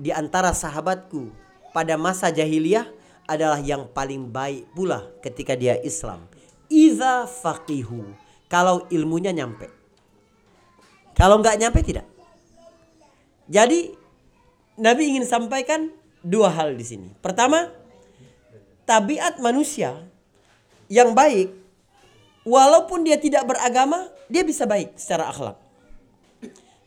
di antara sahabatku pada masa jahiliyah adalah yang paling baik pula ketika dia Islam. Iza faqihu. Kalau ilmunya nyampe. Kalau nggak nyampe tidak. Jadi Nabi ingin sampaikan dua hal di sini. Pertama, tabiat manusia yang baik walaupun dia tidak beragama, dia bisa baik secara akhlak.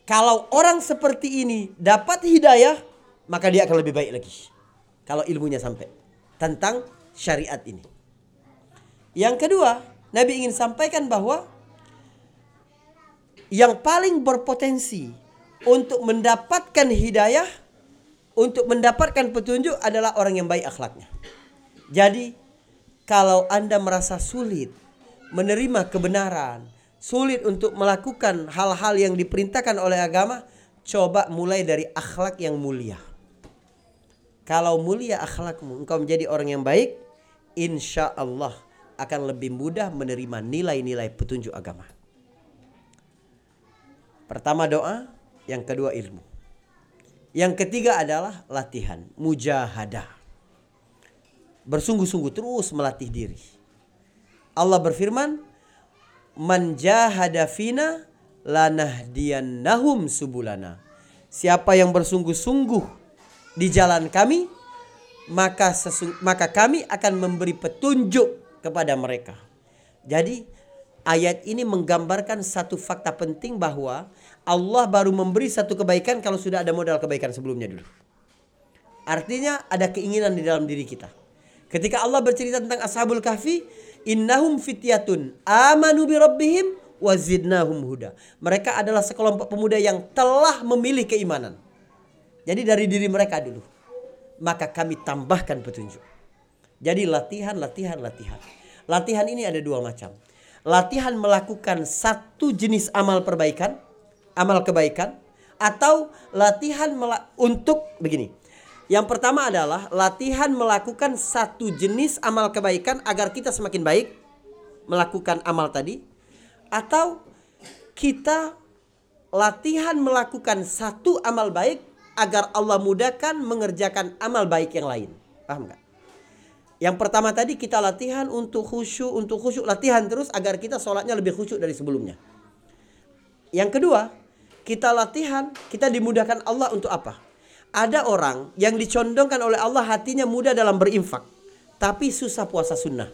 Kalau orang seperti ini dapat hidayah, maka dia akan lebih baik lagi. Kalau ilmunya sampai tentang syariat ini. Yang kedua, Nabi ingin sampaikan bahwa yang paling berpotensi untuk mendapatkan hidayah, untuk mendapatkan petunjuk adalah orang yang baik akhlaknya. Jadi, kalau Anda merasa sulit menerima kebenaran, sulit untuk melakukan hal-hal yang diperintahkan oleh agama, coba mulai dari akhlak yang mulia. Kalau mulia akhlakmu, engkau menjadi orang yang baik, insya Allah akan lebih mudah menerima nilai-nilai petunjuk agama. Pertama doa, yang kedua ilmu. Yang ketiga adalah latihan, mujahadah. Bersungguh-sungguh terus melatih diri. Allah berfirman, "Man jahada fina lanahdiyannahum subulana." Siapa yang bersungguh-sungguh di jalan kami maka maka kami akan memberi petunjuk kepada mereka. Jadi ayat ini menggambarkan satu fakta penting bahwa Allah baru memberi satu kebaikan kalau sudah ada modal kebaikan sebelumnya dulu. Artinya ada keinginan di dalam diri kita. Ketika Allah bercerita tentang Ashabul Kahfi, innahum fityatun amanu bi rabbihim wazidnahum huda. Mereka adalah sekelompok pemuda yang telah memilih keimanan. Jadi dari diri mereka dulu. Maka kami tambahkan petunjuk. Jadi latihan, latihan, latihan. Latihan ini ada dua macam. Latihan melakukan satu jenis amal perbaikan, amal kebaikan, atau latihan untuk begini. Yang pertama adalah latihan melakukan satu jenis amal kebaikan agar kita semakin baik melakukan amal tadi atau kita latihan melakukan satu amal baik agar Allah mudahkan mengerjakan amal baik yang lain. Paham nggak? Yang pertama tadi kita latihan untuk khusyuk, untuk khusyuk latihan terus agar kita sholatnya lebih khusyuk dari sebelumnya. Yang kedua, kita latihan, kita dimudahkan Allah untuk apa? Ada orang yang dicondongkan oleh Allah hatinya mudah dalam berinfak, tapi susah puasa sunnah.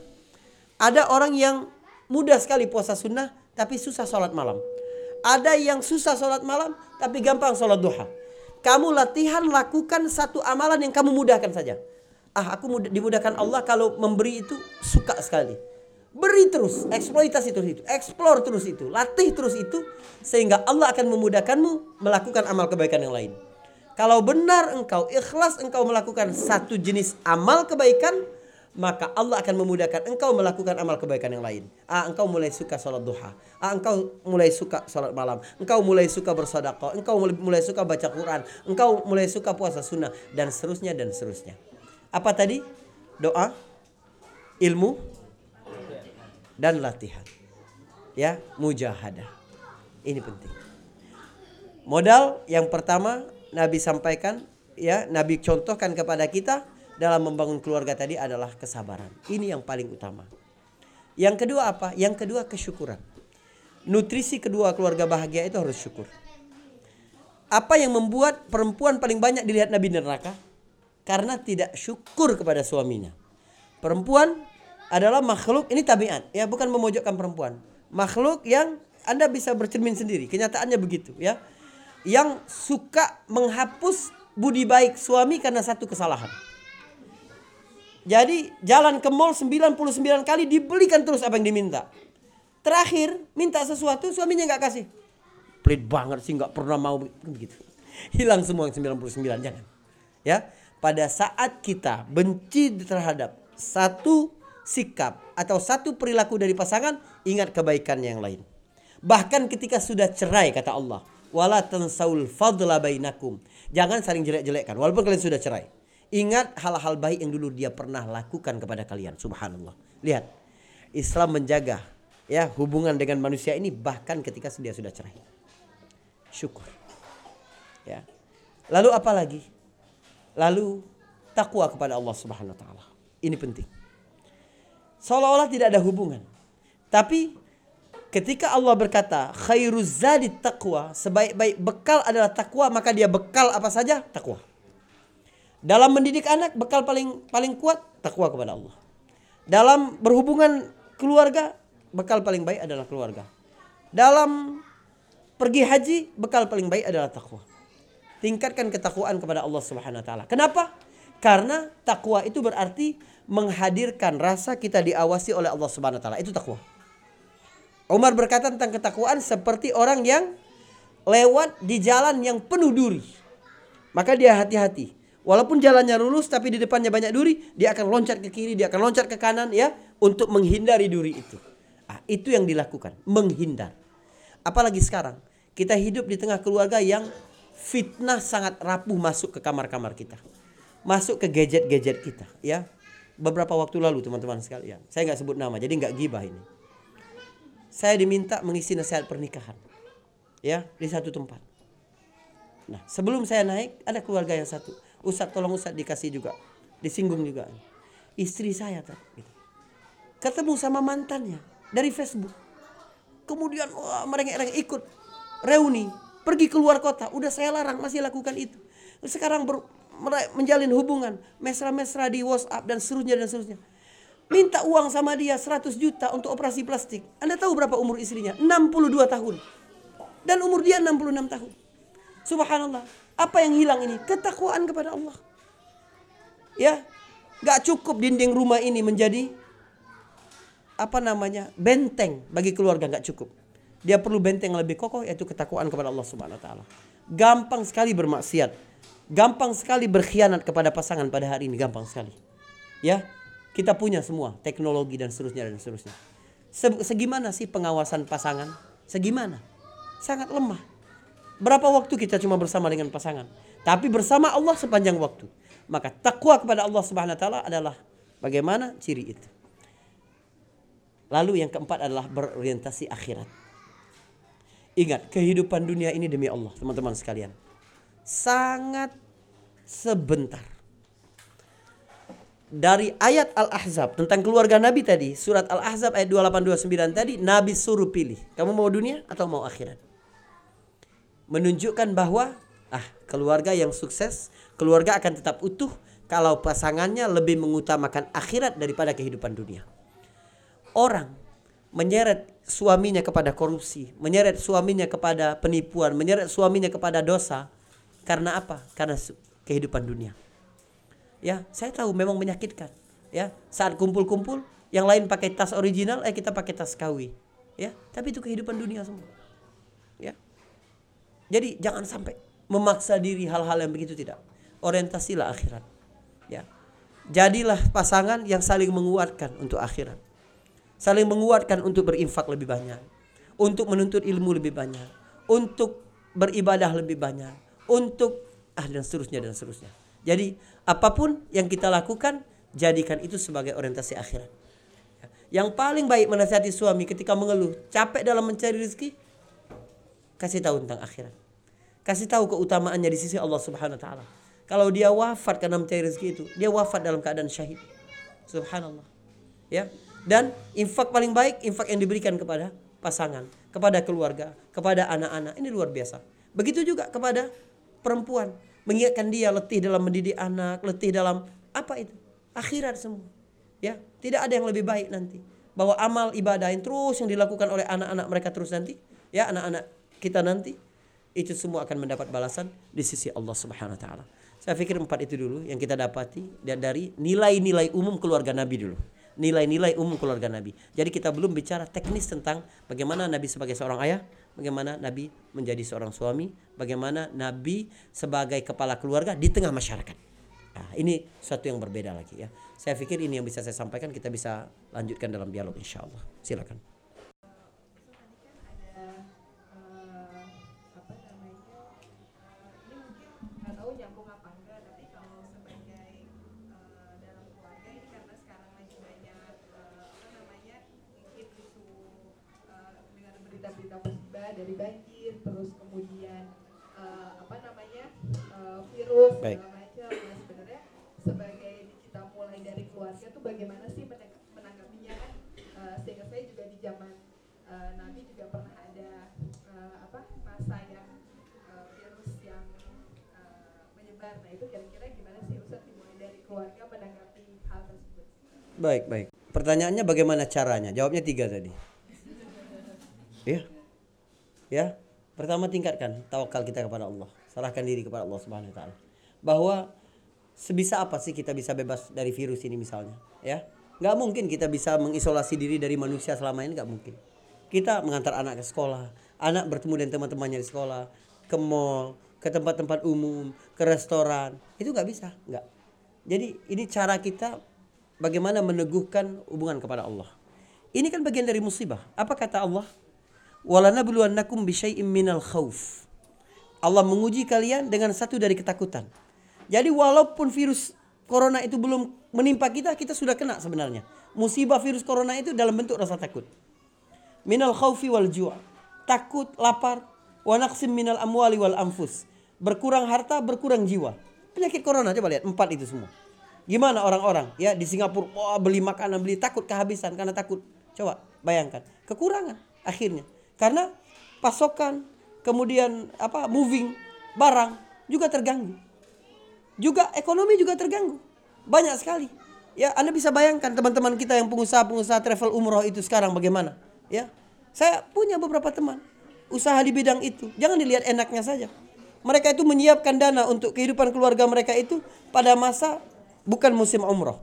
Ada orang yang mudah sekali puasa sunnah, tapi susah sholat malam. Ada yang susah sholat malam tapi gampang sholat duha. Kamu latihan lakukan satu amalan yang kamu mudahkan saja. Ah aku mudah, dimudahkan Allah kalau memberi itu suka sekali. Beri terus, eksploitasi terus itu, explore terus itu, latih terus itu sehingga Allah akan memudahkanmu melakukan amal kebaikan yang lain. Kalau benar engkau ikhlas engkau melakukan satu jenis amal kebaikan, maka Allah akan memudahkan engkau melakukan amal kebaikan yang lain. Ah, engkau mulai suka sholat duha. Ah, engkau mulai suka sholat malam. Engkau mulai suka bersedekah. Engkau mulai suka baca Quran. Engkau mulai suka puasa sunnah dan seterusnya dan seterusnya. Apa tadi? Doa, ilmu, dan latihan. Ya, mujahadah. Ini penting. Modal yang pertama Nabi sampaikan, ya, Nabi contohkan kepada kita dalam membangun keluarga tadi adalah kesabaran. Ini yang paling utama. Yang kedua apa? Yang kedua kesyukuran. Nutrisi kedua keluarga bahagia itu harus syukur. Apa yang membuat perempuan paling banyak dilihat Nabi neraka? Karena tidak syukur kepada suaminya. Perempuan adalah makhluk ini tabiat ya bukan memojokkan perempuan. Makhluk yang Anda bisa bercermin sendiri. Kenyataannya begitu ya. Yang suka menghapus budi baik suami karena satu kesalahan. Jadi jalan ke mall 99 kali dibelikan terus apa yang diminta. Terakhir minta sesuatu suaminya nggak kasih. Pelit banget sih nggak pernah mau begitu. Hilang semua yang 99 jangan. Ya, pada saat kita benci terhadap satu sikap atau satu perilaku dari pasangan, ingat kebaikan yang lain. Bahkan ketika sudah cerai kata Allah, wala tansaul fadla bainakum. Jangan saling jelek-jelekkan walaupun kalian sudah cerai. Ingat hal-hal baik yang dulu dia pernah lakukan kepada kalian. Subhanallah. Lihat. Islam menjaga ya hubungan dengan manusia ini bahkan ketika dia sudah cerai. Syukur. Ya. Lalu apa lagi? Lalu takwa kepada Allah Subhanahu wa taala. Ini penting. Seolah-olah tidak ada hubungan. Tapi ketika Allah berkata khairuz zadi taqwa, sebaik-baik bekal adalah takwa, maka dia bekal apa saja? Takwa. Dalam mendidik anak bekal paling paling kuat takwa kepada Allah. Dalam berhubungan keluarga bekal paling baik adalah keluarga. Dalam pergi haji bekal paling baik adalah takwa. Tingkatkan ketakwaan kepada Allah Subhanahu wa taala. Kenapa? Karena takwa itu berarti menghadirkan rasa kita diawasi oleh Allah Subhanahu wa taala. Itu takwa. Umar berkata tentang ketakwaan seperti orang yang lewat di jalan yang penuh duri. Maka dia hati-hati. Walaupun jalannya lurus tapi di depannya banyak duri, dia akan loncat ke kiri, dia akan loncat ke kanan ya untuk menghindari duri itu. Ah, itu yang dilakukan, menghindar. Apalagi sekarang, kita hidup di tengah keluarga yang fitnah sangat rapuh masuk ke kamar-kamar kita. Masuk ke gadget-gadget kita ya. Beberapa waktu lalu teman-teman sekalian, saya nggak sebut nama, jadi nggak gibah ini. Saya diminta mengisi nasihat pernikahan. Ya, di satu tempat. Nah, sebelum saya naik, ada keluarga yang satu Ustadz tolong Ustadz dikasih juga. Disinggung juga. Istri saya tadi. Gitu. Ketemu sama mantannya dari Facebook. Kemudian wah, mereka ikut reuni. Pergi keluar kota. Udah saya larang masih lakukan itu. Sekarang ber, menjalin hubungan. Mesra-mesra di WhatsApp dan seterusnya dan seterusnya. Minta uang sama dia 100 juta untuk operasi plastik. Anda tahu berapa umur istrinya? 62 tahun. Dan umur dia 66 tahun. Subhanallah. Apa yang hilang ini? Ketakwaan kepada Allah. Ya, gak cukup dinding rumah ini menjadi apa namanya benteng bagi keluarga gak cukup. dia perlu benteng yang lebih kokoh yaitu ketakwaan kepada Allah Subhanahu wa taala. Gampang sekali bermaksiat. Gampang sekali berkhianat kepada pasangan pada hari ini, gampang sekali. Ya, kita punya semua teknologi dan seterusnya dan seterusnya. Segimana sih pengawasan pasangan? Segimana? Sangat lemah. Berapa waktu kita cuma bersama dengan pasangan? Tapi bersama Allah sepanjang waktu. Maka takwa kepada Allah Subhanahu wa taala adalah bagaimana ciri itu. Lalu yang keempat adalah berorientasi akhirat. Ingat, kehidupan dunia ini demi Allah, teman-teman sekalian. Sangat sebentar. Dari ayat Al-Ahzab tentang keluarga Nabi tadi, surat Al-Ahzab ayat 2829 tadi, Nabi suruh pilih, kamu mau dunia atau mau akhirat? Menunjukkan bahwa ah, keluarga yang sukses, keluarga akan tetap utuh kalau pasangannya lebih mengutamakan akhirat daripada kehidupan dunia. Orang menyeret suaminya kepada korupsi, menyeret suaminya kepada penipuan, menyeret suaminya kepada dosa. Karena apa? Karena kehidupan dunia. Ya, saya tahu memang menyakitkan. Ya, saat kumpul-kumpul, yang lain pakai tas original, eh kita pakai tas KW. Ya, tapi itu kehidupan dunia semua. Ya. Jadi jangan sampai memaksa diri hal-hal yang begitu tidak. Orientasilah akhirat. Ya. Jadilah pasangan yang saling menguatkan untuk akhirat saling menguatkan untuk berinfak lebih banyak, untuk menuntut ilmu lebih banyak, untuk beribadah lebih banyak, untuk ah dan seterusnya dan seterusnya. Jadi apa pun yang kita lakukan jadikan itu sebagai orientasi akhirat. Yang paling baik menasihati suami ketika mengeluh, capek dalam mencari rezeki, kasih tahu tentang akhirat. Kasih tahu keutamaannya di sisi Allah Subhanahu wa taala. Kalau dia wafat karena mencari rezeki itu, dia wafat dalam keadaan syahid. Subhanallah. Ya, dan infak paling baik infak yang diberikan kepada pasangan, kepada keluarga, kepada anak-anak. Ini luar biasa. Begitu juga kepada perempuan, mengingatkan dia letih dalam mendidik anak, letih dalam apa itu? Akhirat semua. Ya, tidak ada yang lebih baik nanti. Bahwa amal ibadah yang terus yang dilakukan oleh anak-anak mereka terus nanti, ya anak-anak kita nanti itu semua akan mendapat balasan di sisi Allah Subhanahu wa taala. Saya pikir empat itu dulu yang kita dapati dan dari nilai-nilai umum keluarga Nabi dulu nilai-nilai umum keluarga Nabi. Jadi kita belum bicara teknis tentang bagaimana Nabi sebagai seorang ayah, bagaimana Nabi menjadi seorang suami, bagaimana Nabi sebagai kepala keluarga di tengah masyarakat. Nah, ini suatu yang berbeda lagi ya. Saya pikir ini yang bisa saya sampaikan, kita bisa lanjutkan dalam dialog insya Allah. Silakan. Dari banjir terus kemudian uh, apa namanya uh, virus Baik. segala macam. Nah sebenarnya sebagai kita mulai dari keluarga tuh bagaimana sih menanggapinya kan? Uh, sehingga saya juga di zaman uh, Nabi juga pernah ada uh, apa masa yang uh, virus yang uh, menyebar. Nah itu kira-kira gimana sih Ustaz dimulai dari keluarga menanggapi hal tersebut? Baik baik. Pertanyaannya bagaimana caranya? Jawabnya tiga tadi. Iya. Ya, pertama tingkatkan tawakal kita kepada Allah. Serahkan diri kepada Allah Subhanahu wa taala. Bahwa sebisa apa sih kita bisa bebas dari virus ini misalnya, ya? Nggak mungkin kita bisa mengisolasi diri dari manusia selama ini nggak mungkin. Kita mengantar anak ke sekolah, anak bertemu dengan teman-temannya di sekolah, ke mall, ke tempat-tempat umum, ke restoran, itu nggak bisa, nggak. Jadi ini cara kita bagaimana meneguhkan hubungan kepada Allah. Ini kan bagian dari musibah. Apa kata Allah? Walanabluwannakum bisyai'im minal khauf. Allah menguji kalian dengan satu dari ketakutan. Jadi walaupun virus corona itu belum menimpa kita, kita sudah kena sebenarnya. Musibah virus corona itu dalam bentuk rasa takut. Minal khaufi wal ju' Takut, lapar, wa naqsim minal amwali wal anfus. Berkurang harta, berkurang jiwa. Penyakit corona coba lihat empat itu semua. Gimana orang-orang ya di Singapura wah beli makanan, beli takut kehabisan karena takut. Coba bayangkan, kekurangan akhirnya. Karena pasokan, kemudian apa moving barang juga terganggu. Juga ekonomi juga terganggu. Banyak sekali. Ya, Anda bisa bayangkan teman-teman kita yang pengusaha-pengusaha travel umroh itu sekarang bagaimana? Ya. Saya punya beberapa teman usaha di bidang itu. Jangan dilihat enaknya saja. Mereka itu menyiapkan dana untuk kehidupan keluarga mereka itu pada masa bukan musim umroh.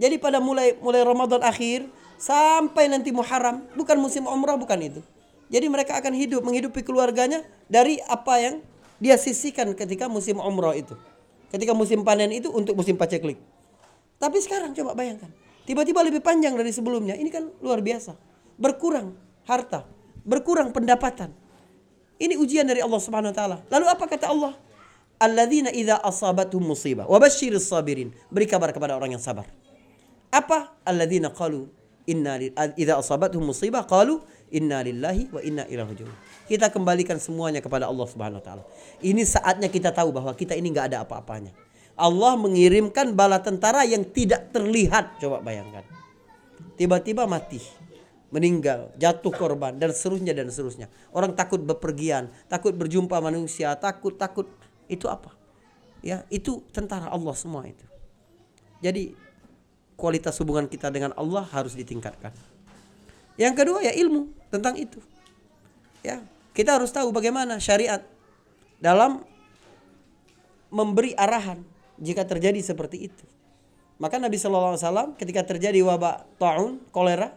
Jadi pada mulai mulai Ramadan akhir sampai nanti Muharram bukan musim umroh bukan itu Jadi mereka akan hidup menghidupi keluarganya dari apa yang dia sisihkan ketika musim umroh itu. Ketika musim panen itu untuk musim paceklik. Tapi sekarang coba bayangkan. Tiba-tiba lebih panjang dari sebelumnya. Ini kan luar biasa. Berkurang harta. Berkurang pendapatan. Ini ujian dari Allah Subhanahu wa taala. Lalu apa kata Allah? Alladzina idza asabatuhum musibah wa sabirin. Beri kabar kepada orang yang sabar. Apa? Alladzina qalu inna idza asabatuhum musibah qalu inna lillahi wa inna ilaihi rajiun. Kita kembalikan semuanya kepada Allah Subhanahu wa taala. Ini saatnya kita tahu bahwa kita ini nggak ada apa-apanya. Allah mengirimkan bala tentara yang tidak terlihat. Coba bayangkan. Tiba-tiba mati, meninggal, jatuh korban dan seterusnya dan seterusnya. Orang takut bepergian, takut berjumpa manusia, takut takut itu apa? Ya, itu tentara Allah semua itu. Jadi kualitas hubungan kita dengan Allah harus ditingkatkan. Yang kedua ya ilmu tentang itu. Ya, kita harus tahu bagaimana syariat dalam memberi arahan jika terjadi seperti itu. Maka Nabi Shallallahu Alaihi Wasallam ketika terjadi wabah taun kolera,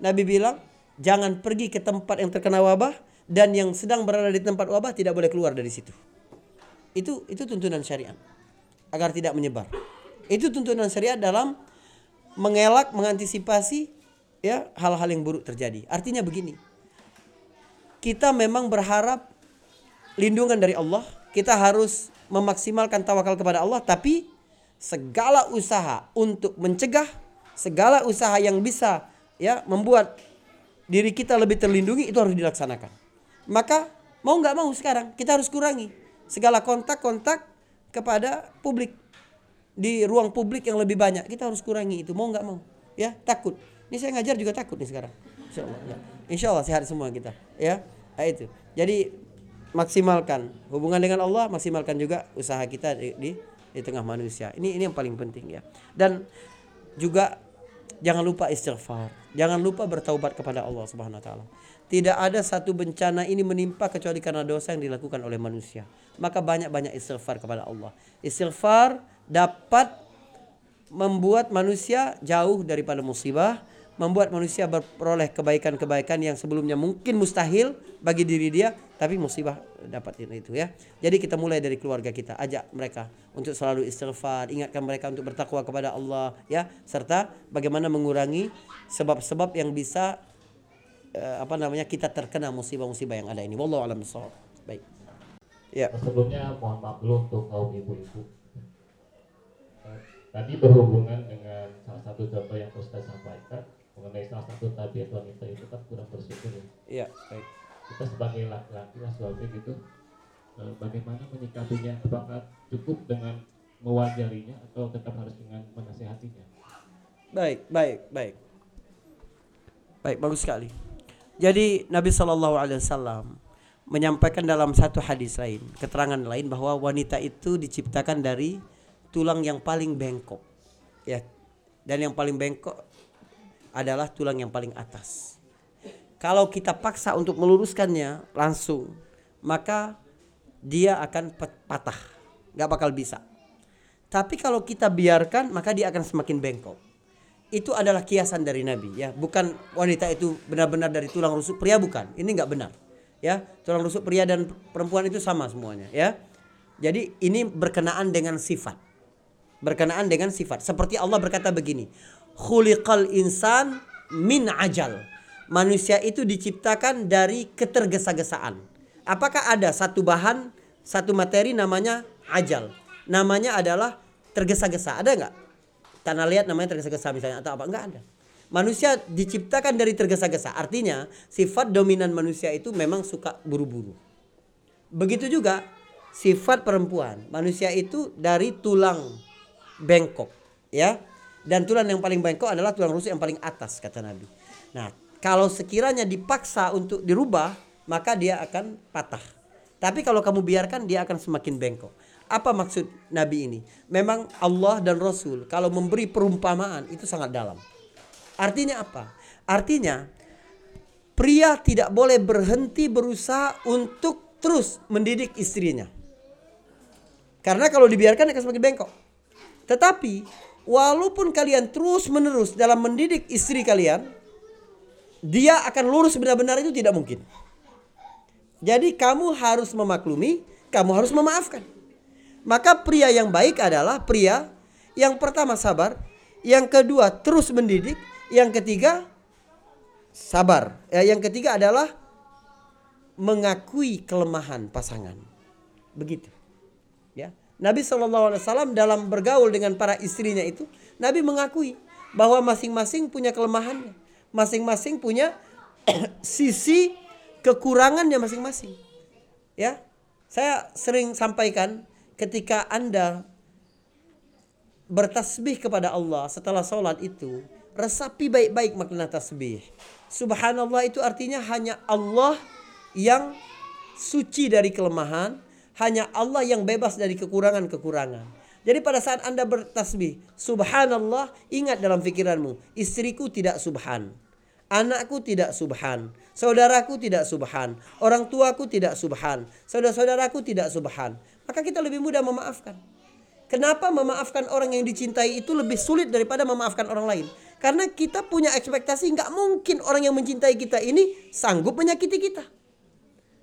Nabi bilang jangan pergi ke tempat yang terkena wabah dan yang sedang berada di tempat wabah tidak boleh keluar dari situ. Itu itu tuntunan syariat agar tidak menyebar. Itu tuntunan syariat dalam mengelak mengantisipasi ya hal-hal yang buruk terjadi. Artinya begini. Kita memang berharap lindungan dari Allah, kita harus memaksimalkan tawakal kepada Allah tapi segala usaha untuk mencegah segala usaha yang bisa ya membuat diri kita lebih terlindungi itu harus dilaksanakan. Maka mau nggak mau sekarang kita harus kurangi segala kontak-kontak kepada publik di ruang publik yang lebih banyak. Kita harus kurangi itu. Mau nggak mau. Ya takut. Ini saya ngajar juga takut nih sekarang. Insya Allah ya. insya Allah sehat semua kita. Ya nah, itu. Jadi maksimalkan. Hubungan dengan Allah maksimalkan juga usaha kita di, di di tengah manusia. Ini ini yang paling penting ya. Dan juga jangan lupa istighfar. Jangan lupa bertaubat kepada Allah Subhanahu wa taala. Tidak ada satu bencana ini menimpa kecuali karena dosa yang dilakukan oleh manusia. Maka banyak-banyak istighfar kepada Allah. Istighfar dapat membuat manusia jauh daripada musibah membuat manusia berperoleh kebaikan-kebaikan yang sebelumnya mungkin mustahil bagi diri dia tapi musibah dapat itu ya. Jadi kita mulai dari keluarga kita ajak mereka untuk selalu istighfar ingatkan mereka untuk bertakwa kepada Allah ya serta bagaimana mengurangi sebab-sebab yang bisa uh, apa namanya kita terkena musibah-musibah yang ada ini. Wallahu alam baik. Ya. Sebelumnya mohon maaf dulu untuk kaum ibu-ibu tadi berhubungan dengan salah satu contoh yang Ustaz sampaikan mengenai salah satu tabiat wanita itu kan kurang bersyukur ya. Iya, baik. Kita sebagai laki-laki lah suami gitu, eh, bagaimana menyikapinya? Apakah cukup dengan mewajarinya atau tetap harus dengan menasehatinya? Baik, baik, baik. Baik, bagus sekali. Jadi Nabi Shallallahu Alaihi Wasallam menyampaikan dalam satu hadis lain, keterangan lain bahwa wanita itu diciptakan dari tulang yang paling bengkok, ya. Dan yang paling bengkok adalah tulang yang paling atas. Kalau kita paksa untuk meluruskannya langsung, maka dia akan patah, nggak bakal bisa. Tapi kalau kita biarkan, maka dia akan semakin bengkok. Itu adalah kiasan dari Nabi, ya. Bukan wanita itu benar-benar dari tulang rusuk pria bukan. Ini nggak benar, ya. Tulang rusuk pria dan perempuan itu sama semuanya, ya. Jadi ini berkenaan dengan sifat. Berkenaan dengan sifat. Seperti Allah berkata begini, khuliqal insan min ajal. Manusia itu diciptakan dari ketergesa-gesaan. Apakah ada satu bahan, satu materi namanya ajal? Namanya adalah tergesa-gesa. Ada nggak? Tanah liat namanya tergesa-gesa misalnya atau apa? Nggak ada. Manusia diciptakan dari tergesa-gesa. Artinya sifat dominan manusia itu memang suka buru-buru. Begitu juga sifat perempuan. Manusia itu dari tulang bengkok, ya. Dan tulang yang paling bengkok adalah tulang rusuk yang paling atas kata Nabi. Nah, kalau sekiranya dipaksa untuk dirubah, maka dia akan patah. Tapi kalau kamu biarkan dia akan semakin bengkok. Apa maksud Nabi ini? Memang Allah dan Rasul kalau memberi perumpamaan itu sangat dalam. Artinya apa? Artinya pria tidak boleh berhenti berusaha untuk terus mendidik istrinya. Karena kalau dibiarkan akan semakin bengkok. Tetapi walaupun kalian terus menerus dalam mendidik istri kalian, dia akan lurus benar-benar itu tidak mungkin. Jadi kamu harus memaklumi, kamu harus memaafkan. Maka pria yang baik adalah pria yang pertama sabar, yang kedua terus mendidik, yang ketiga sabar. Ya, yang ketiga adalah mengakui kelemahan pasangan. Begitu. Nabi SAW dalam bergaul dengan para istrinya itu, Nabi mengakui bahwa masing-masing punya kelemahannya, masing-masing punya <clears throat> sisi kekurangannya masing-masing. Ya. Saya sering sampaikan ketika Anda bertasbih kepada Allah setelah sholat itu, resapi baik-baik makna tasbih. Subhanallah itu artinya hanya Allah yang suci dari kelemahan, hanya Allah yang bebas dari kekurangan-kekurangan. Jadi pada saat Anda bertasbih, subhanallah, ingat dalam pikiranmu, istriku tidak subhan. Anakku tidak subhan, saudaraku tidak subhan, orang tuaku tidak subhan, saudara-saudaraku tidak subhan. Maka kita lebih mudah memaafkan. Kenapa memaafkan orang yang dicintai itu lebih sulit daripada memaafkan orang lain? Karena kita punya ekspektasi nggak mungkin orang yang mencintai kita ini sanggup menyakiti kita.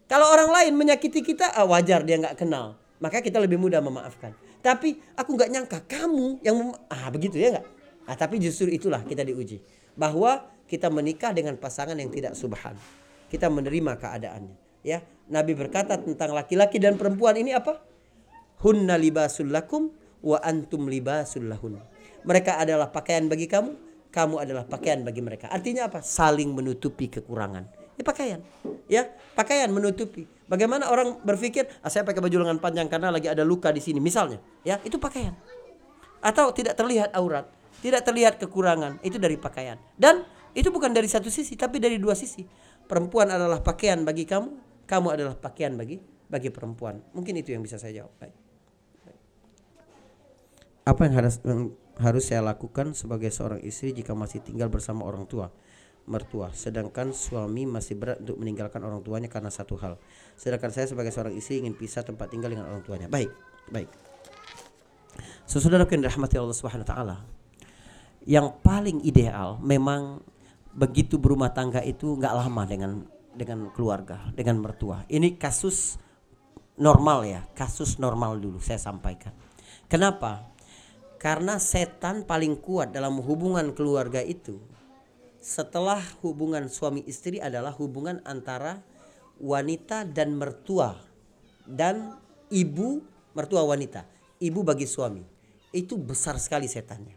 Kalau orang lain menyakiti kita, ah, wajar dia nggak kenal. Maka kita lebih mudah memaafkan. Tapi aku nggak nyangka kamu yang ah begitu ya nggak? Ah, tapi justru itulah kita diuji bahwa kita menikah dengan pasangan yang tidak subhan. Kita menerima keadaannya. Ya, Nabi berkata tentang laki-laki dan perempuan ini apa? Hunna libasul lakum wa antum libasul lahun. Mereka adalah pakaian bagi kamu, kamu adalah pakaian bagi mereka. Artinya apa? Saling menutupi kekurangan. Ya pakaian. Ya, pakaian menutupi. Bagaimana orang berpikir, ah, saya pakai baju lengan panjang karena lagi ada luka di sini, misalnya. Ya, itu pakaian. Atau tidak terlihat aurat, tidak terlihat kekurangan, itu dari pakaian. Dan itu bukan dari satu sisi, tapi dari dua sisi. Perempuan adalah pakaian bagi kamu, kamu adalah pakaian bagi bagi perempuan. Mungkin itu yang bisa saya jawab. Baik apa yang harus yang harus saya lakukan sebagai seorang istri jika masih tinggal bersama orang tua mertua sedangkan suami masih berat untuk meninggalkan orang tuanya karena satu hal. Sedangkan saya sebagai seorang istri ingin pisah tempat tinggal dengan orang tuanya. Baik baik. Sesudah yang dirahmati Allah Subhanahu wa taala yang paling ideal memang begitu berumah tangga itu nggak lama dengan dengan keluarga dengan mertua. Ini kasus normal ya kasus normal dulu saya sampaikan. Kenapa? Karena setan paling kuat dalam hubungan keluarga itu setelah hubungan suami istri adalah hubungan antara wanita dan mertua dan ibu mertua wanita, ibu bagi suami. Itu besar sekali setannya.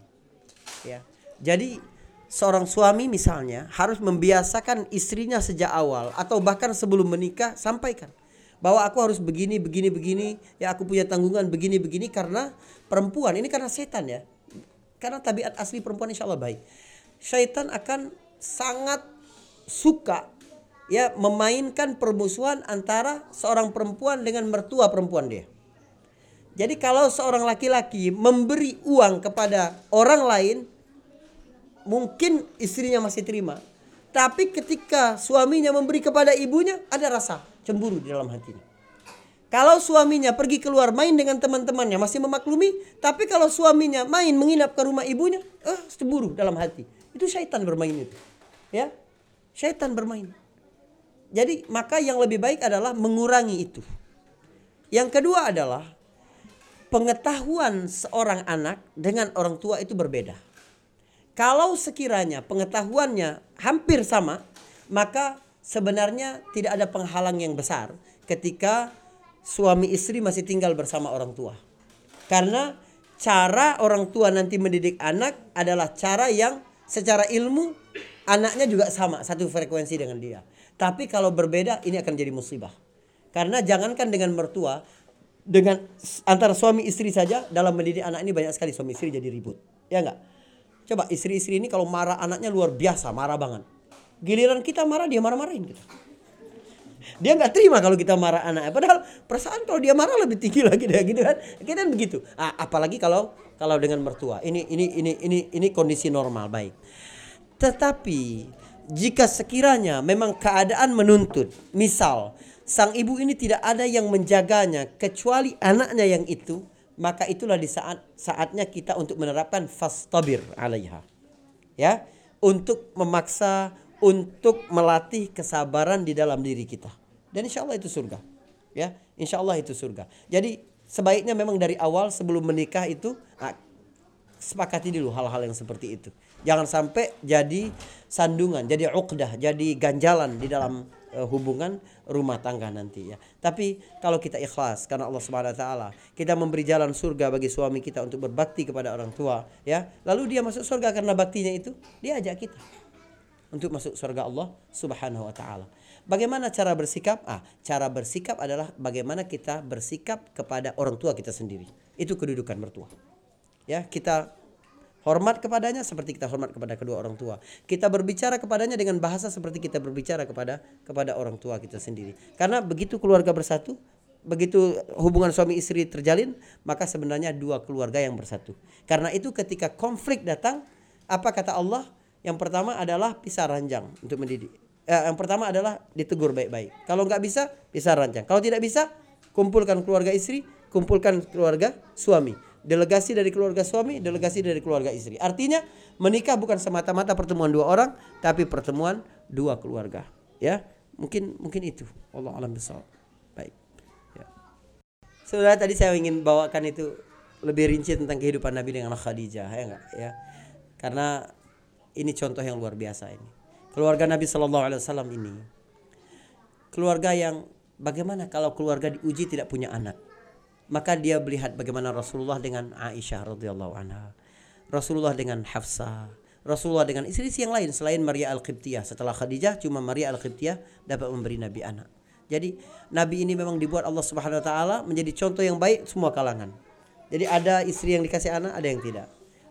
Ya. Jadi seorang suami misalnya harus membiasakan istrinya sejak awal atau bahkan sebelum menikah sampaikan bahwa aku harus begini begini begini ya aku punya tanggungan begini begini karena perempuan ini karena setan ya karena tabiat asli perempuan insya Allah baik syaitan akan sangat suka ya memainkan permusuhan antara seorang perempuan dengan mertua perempuan dia jadi kalau seorang laki-laki memberi uang kepada orang lain mungkin istrinya masih terima tapi ketika suaminya memberi kepada ibunya ada rasa cemburu di dalam hatinya. Kalau suaminya pergi keluar main dengan teman-temannya masih memaklumi, tapi kalau suaminya main menginap ke rumah ibunya, eh cemburu dalam hati. Itu syaitan bermain itu. Ya. Syaitan bermain. Jadi maka yang lebih baik adalah mengurangi itu. Yang kedua adalah pengetahuan seorang anak dengan orang tua itu berbeda. Kalau sekiranya pengetahuannya hampir sama, maka sebenarnya tidak ada penghalang yang besar ketika suami istri masih tinggal bersama orang tua. Karena cara orang tua nanti mendidik anak adalah cara yang secara ilmu anaknya juga sama, satu frekuensi dengan dia. Tapi kalau berbeda ini akan jadi musibah. Karena jangankan dengan mertua, dengan antara suami istri saja dalam mendidik anak ini banyak sekali suami istri jadi ribut. Ya enggak? Coba istri-istri ini kalau marah anaknya luar biasa, marah banget. Giliran kita marah dia marah-marahin kita. Dia nggak terima kalau kita marah anaknya. Padahal perasaan kalau dia marah lebih tinggi lagi deh gitu kan. Kita kan begitu. Ah, apalagi kalau kalau dengan mertua. Ini ini ini ini ini kondisi normal baik. Tetapi jika sekiranya memang keadaan menuntut, misal sang ibu ini tidak ada yang menjaganya kecuali anaknya yang itu, maka itulah di saat saatnya kita untuk menerapkan fastabir alaiha. Ya, untuk memaksa untuk melatih kesabaran di dalam diri kita. Dan insya Allah itu surga. Ya, insya Allah itu surga. Jadi sebaiknya memang dari awal sebelum menikah itu ah, sepakati dulu hal-hal yang seperti itu. Jangan sampai jadi sandungan, jadi uqdah, jadi ganjalan di dalam uh, hubungan rumah tangga nanti ya. Tapi kalau kita ikhlas karena Allah Subhanahu wa taala, kita memberi jalan surga bagi suami kita untuk berbakti kepada orang tua ya. Lalu dia masuk surga karena baktinya itu, dia ajak kita untuk masuk surga Allah Subhanahu wa taala. Bagaimana cara bersikap? Ah, cara bersikap adalah bagaimana kita bersikap kepada orang tua kita sendiri. Itu kedudukan mertua. Ya, kita hormat kepadanya seperti kita hormat kepada kedua orang tua. Kita berbicara kepadanya dengan bahasa seperti kita berbicara kepada kepada orang tua kita sendiri. Karena begitu keluarga bersatu, begitu hubungan suami istri terjalin, maka sebenarnya dua keluarga yang bersatu. Karena itu ketika konflik datang, apa kata Allah? Yang pertama adalah pisah ranjang untuk mendidik. Eh, yang pertama adalah ditegur baik-baik. Kalau nggak bisa, pisah ranjang. Kalau tidak bisa, kumpulkan keluarga istri, kumpulkan keluarga suami delegasi dari keluarga suami, delegasi dari keluarga istri. Artinya menikah bukan semata-mata pertemuan dua orang, tapi pertemuan dua keluarga. Ya, mungkin mungkin itu. Allah alam besar. Baik. Ya. Sebenarnya tadi saya ingin bawakan itu lebih rinci tentang kehidupan Nabi dengan Khadijah, ya enggak? Ya. Karena ini contoh yang luar biasa ini. Keluarga Nabi Shallallahu Alaihi Wasallam ini, keluarga yang bagaimana kalau keluarga diuji tidak punya anak? maka dia melihat bagaimana Rasulullah dengan Aisyah radhiyallahu anha. Rasulullah dengan Hafsah, Rasulullah dengan istri-istri yang lain selain Maria Al-Qibtiyah. Setelah Khadijah cuma Maria Al-Qibtiyah dapat memberi Nabi anak. Jadi Nabi ini memang dibuat Allah Subhanahu wa taala menjadi contoh yang baik semua kalangan. Jadi ada istri yang dikasih anak, ada yang tidak.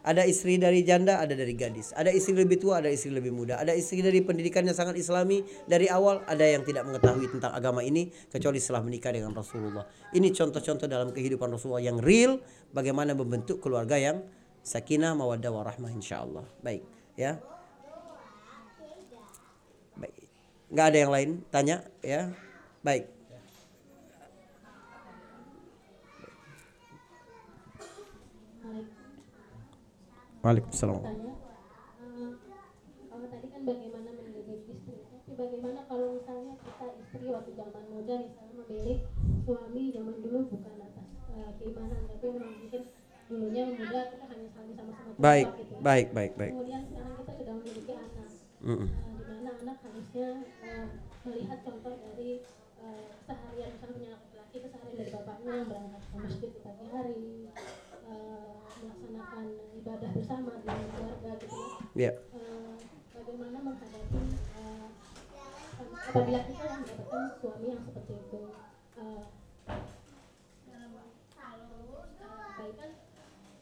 Ada istri dari janda, ada dari gadis. Ada istri lebih tua, ada istri lebih muda. Ada istri dari pendidikannya sangat islami dari awal, ada yang tidak mengetahui tentang agama ini kecuali setelah menikah dengan Rasulullah. Ini contoh-contoh dalam kehidupan Rasulullah yang real bagaimana membentuk keluarga yang sakinah, mawaddah, warahmah insyaallah. Baik, ya. Baik. Enggak ada yang lain tanya, ya. Baik. Waalaikumsalam. Kalau tadi kan bagaimana mendidik istri, tapi bagaimana kalau misalnya kita istri waktu zaman muda misalnya memilih suami zaman dulu bukan atas uh, keimanan, tapi memang mungkin dulunya muda kita hanya saling sama-sama Baik, gitu. baik, baik, baik. Kemudian sekarang kita sudah memiliki anak, Mm -mm. uh, di mana anak harusnya uh, melihat contoh dari uh, seharian misalnya punya laki-laki keseharian dari bapaknya yang berangkat ke masjid di pagi hari, uh, melaksanakan ibadah bersama dengan keluarga gitu ya. Ya. Eh, bagaimana menghadapi eh, apabila kita mendapatkan suami yang seperti itu Eh, baik kan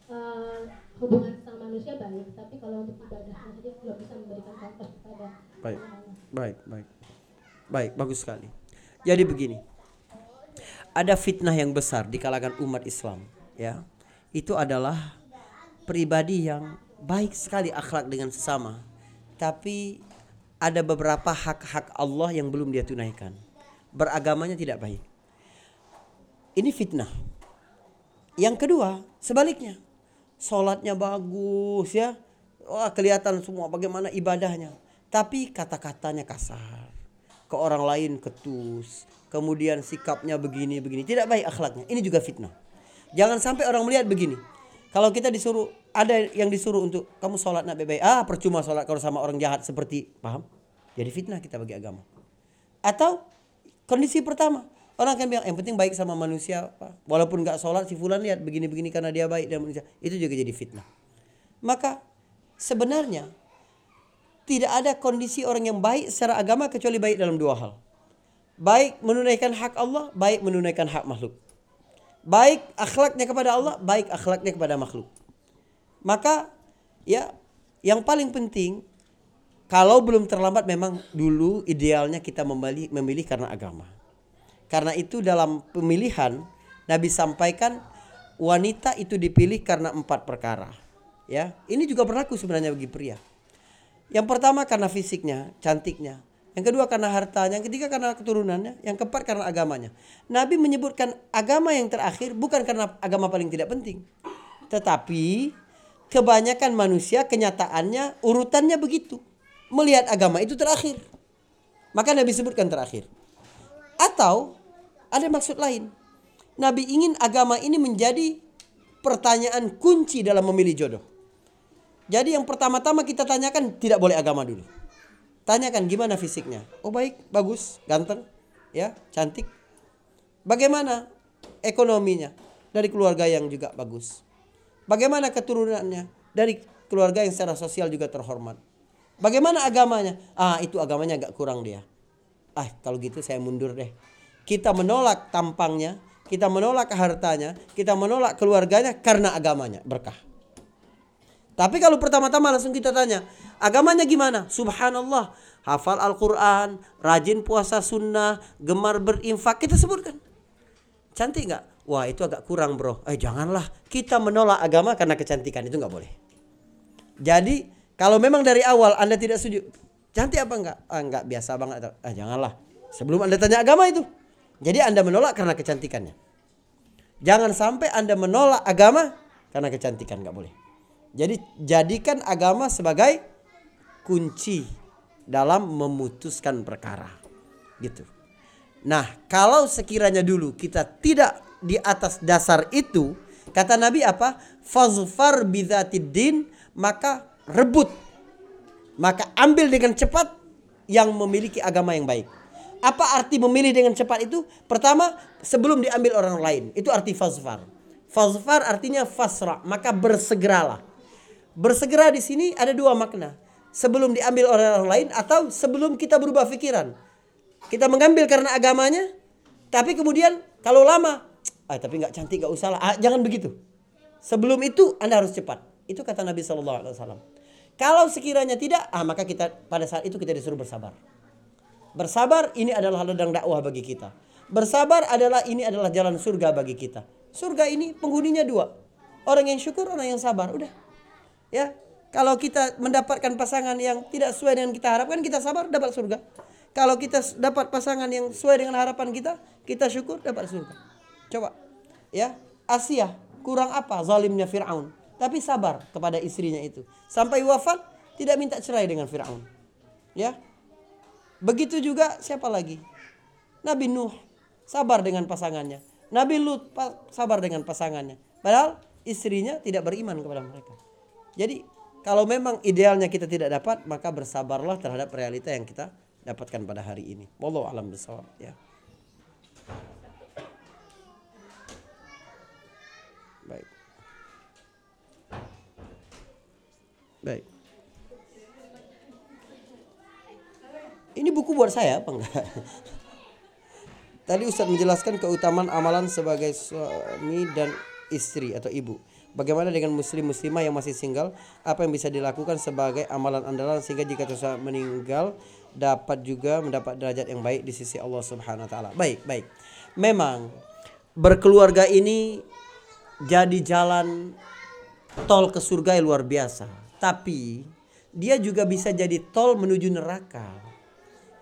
eh, hubungan sama manusia baik tapi kalau untuk ibadahnya saja belum bisa memberikan contoh kepada Baik. anak-anak. Baik, baik. Baik, bagus sekali. Jadi begini. Ada fitnah yang besar di kalangan umat Islam, ya. Itu adalah pribadi yang baik sekali akhlak dengan sesama, tapi ada beberapa hak-hak Allah yang belum dia tunaikan. Beragamanya tidak baik. Ini fitnah. Yang kedua, sebaliknya. Sholatnya bagus ya. Wah, kelihatan semua bagaimana ibadahnya. Tapi kata-katanya kasar. Ke orang lain ketus. Kemudian sikapnya begini begini. Tidak baik akhlaknya. Ini juga fitnah. Jangan sampai orang melihat begini. Kalau kita disuruh ada yang disuruh untuk kamu sholat nak baik ah percuma sholat kalau sama orang jahat seperti paham? Jadi fitnah kita bagi agama. Atau kondisi pertama orang akan bilang yang penting baik sama manusia Pak. walaupun nggak sholat si fulan lihat begini-begini karena dia baik dan manusia itu juga jadi fitnah. Maka sebenarnya tidak ada kondisi orang yang baik secara agama kecuali baik dalam dua hal. Baik menunaikan hak Allah, baik menunaikan hak makhluk. Baik akhlaknya kepada Allah, baik akhlaknya kepada makhluk. Maka ya yang paling penting kalau belum terlambat memang dulu idealnya kita memilih, memilih karena agama. Karena itu dalam pemilihan Nabi sampaikan wanita itu dipilih karena empat perkara. Ya, ini juga berlaku sebenarnya bagi pria. Yang pertama karena fisiknya, cantiknya. Yang kedua karena hartanya, yang ketiga karena keturunannya, yang keempat karena agamanya. Nabi menyebutkan agama yang terakhir bukan karena agama paling tidak penting. Tetapi kebanyakan manusia kenyataannya urutannya begitu. melihat agama itu terakhir. Maka Nabi sebutkan terakhir. Atau ada maksud lain. Nabi ingin agama ini menjadi pertanyaan kunci dalam memilih jodoh. Jadi yang pertama-tama kita tanyakan tidak boleh agama dulu. Tanyakan gimana fisiknya. Oh baik, bagus, ganteng, ya, cantik. Bagaimana ekonominya? Dari keluarga yang juga bagus. Bagaimana keturunannya? Dari keluarga yang secara sosial juga terhormat. Bagaimana agamanya? Ah, itu agamanya agak kurang dia. Ah, kalau gitu saya mundur deh. Kita menolak tampangnya, kita menolak hartanya, kita menolak keluarganya karena agamanya berkah. Tapi kalau pertama-tama langsung kita tanya, agamanya gimana? Subhanallah, hafal Al-Quran, rajin puasa sunnah, gemar berinfak, kita sebutkan. Cantik nggak? Wah itu agak kurang bro. Eh janganlah, kita menolak agama karena kecantikan, itu nggak boleh. Jadi kalau memang dari awal Anda tidak setuju, cantik apa enggak? Ah, enggak biasa banget. Ah, janganlah. Sebelum Anda tanya agama itu. Jadi Anda menolak karena kecantikannya. Jangan sampai Anda menolak agama karena kecantikan, enggak boleh. Jadi jadikan agama sebagai kunci dalam memutuskan perkara. Gitu. Nah, kalau sekiranya dulu kita tidak di atas dasar itu, kata Nabi apa? Fazfar bidzatiddin, maka rebut. Maka ambil dengan cepat yang memiliki agama yang baik. Apa arti memilih dengan cepat itu? Pertama, sebelum diambil orang lain. Itu arti fazfar. Fazfar artinya fasra, maka bersegeralah. Bersegera di sini ada dua makna. Sebelum diambil orang lain atau sebelum kita berubah pikiran. Kita mengambil karena agamanya, tapi kemudian kalau lama, ah tapi nggak cantik nggak usah lah. Ah, jangan begitu. Sebelum itu Anda harus cepat. Itu kata Nabi Shallallahu Alaihi Wasallam. Kalau sekiranya tidak, ah maka kita pada saat itu kita disuruh bersabar. Bersabar ini adalah ladang dakwah bagi kita. Bersabar adalah ini adalah jalan surga bagi kita. Surga ini penghuninya dua. Orang yang syukur, orang yang sabar. Udah. Ya. Kalau kita mendapatkan pasangan yang tidak sesuai dengan kita harapkan, kita sabar dapat surga. Kalau kita dapat pasangan yang sesuai dengan harapan kita, kita syukur dapat surga. Coba. Ya. Asia kurang apa zalimnya Firaun? Tapi sabar kepada istrinya itu. Sampai wafat tidak minta cerai dengan Firaun. Ya. Begitu juga siapa lagi? Nabi Nuh sabar dengan pasangannya. Nabi Lut sabar dengan pasangannya. Padahal istrinya tidak beriman kepada mereka. Jadi kalau memang idealnya kita tidak dapat, maka bersabarlah terhadap realita yang kita dapatkan pada hari ini. Wallahu alam bisawab ya. Baik. Baik. Ini buku buat saya apa enggak? Tadi Ustadz menjelaskan keutamaan amalan sebagai suami dan istri atau ibu. Bagaimana dengan muslim muslimah yang masih single? Apa yang bisa dilakukan sebagai amalan andalan sehingga jika seseorang meninggal dapat juga mendapat derajat yang baik di sisi Allah Subhanahu wa taala. Baik, baik. Memang berkeluarga ini jadi jalan tol ke surga yang luar biasa. Tapi dia juga bisa jadi tol menuju neraka.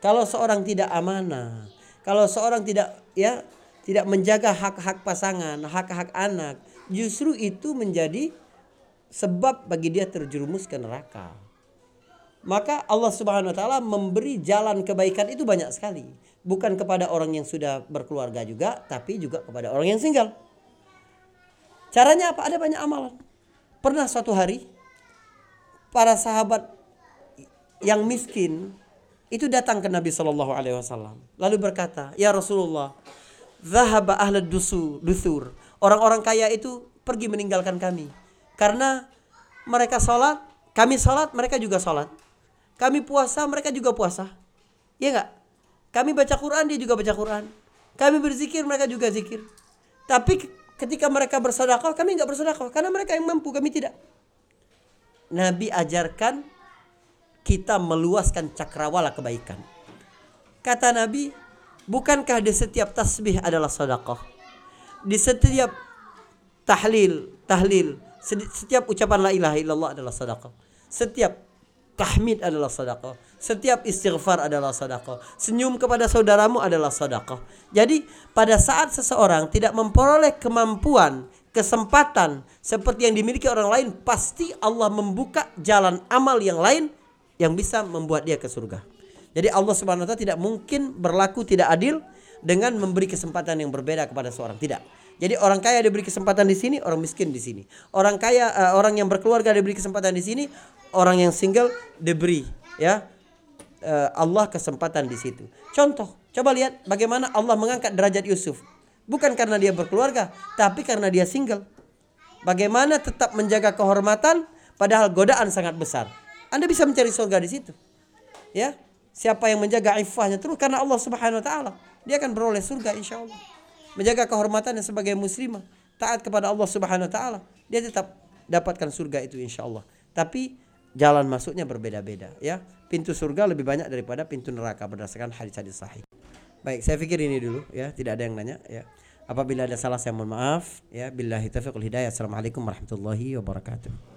Kalau seorang tidak amanah, kalau seorang tidak ya tidak menjaga hak-hak pasangan, hak-hak anak, justru itu menjadi sebab bagi dia terjerumus ke neraka. Maka Allah Subhanahu wa taala memberi jalan kebaikan itu banyak sekali, bukan kepada orang yang sudah berkeluarga juga, tapi juga kepada orang yang single. Caranya apa? Ada banyak amalan. Pernah suatu hari para sahabat yang miskin itu datang ke Nabi Shallallahu Alaihi Wasallam lalu berkata, ya Rasulullah, zahaba ahlad dusu dusur. Orang-orang kaya itu pergi meninggalkan kami karena mereka sholat, kami sholat, mereka juga sholat. Kami puasa, mereka juga puasa. Iya nggak? Kami baca Quran, dia juga baca Quran. Kami berzikir, mereka juga zikir. Tapi ketika mereka bersedekah, kami nggak bersedekah karena mereka yang mampu, kami tidak. Nabi ajarkan kita meluaskan cakrawala kebaikan. Kata Nabi, bukankah di setiap tasbih adalah sedekah? Di setiap tahlil, tahlil, setiap ucapan la ilaha illallah adalah sedekah. Setiap tahmid adalah sedekah. Setiap istighfar adalah sedekah. Senyum kepada saudaramu adalah sedekah. Jadi pada saat seseorang tidak memperoleh kemampuan, kesempatan seperti yang dimiliki orang lain, pasti Allah membuka jalan amal yang lain yang bisa membuat dia ke surga. Jadi Allah Subhanahu wa taala tidak mungkin berlaku tidak adil dengan memberi kesempatan yang berbeda kepada seorang. Tidak. Jadi orang kaya diberi kesempatan di sini, orang miskin di sini. Orang kaya eh, orang yang berkeluarga diberi kesempatan di sini, orang yang single diberi ya eh, Allah kesempatan di situ. Contoh, coba lihat bagaimana Allah mengangkat derajat Yusuf. Bukan karena dia berkeluarga, tapi karena dia single. Bagaimana tetap menjaga kehormatan padahal godaan sangat besar. Anda bisa mencari surga di situ. Ya. Siapa yang menjaga iffahnya terus karena Allah Subhanahu wa taala, dia akan beroleh surga insya Allah. Menjaga kehormatannya sebagai muslimah, taat kepada Allah Subhanahu wa taala, dia tetap dapatkan surga itu insya Allah. Tapi jalan masuknya berbeda-beda ya. Pintu surga lebih banyak daripada pintu neraka berdasarkan hadis-hadis sahih. Baik, saya pikir ini dulu ya, tidak ada yang nanya ya. Apabila ada salah saya mohon maaf ya. Billahi taufiq hidayah. Assalamualaikum warahmatullahi wabarakatuh.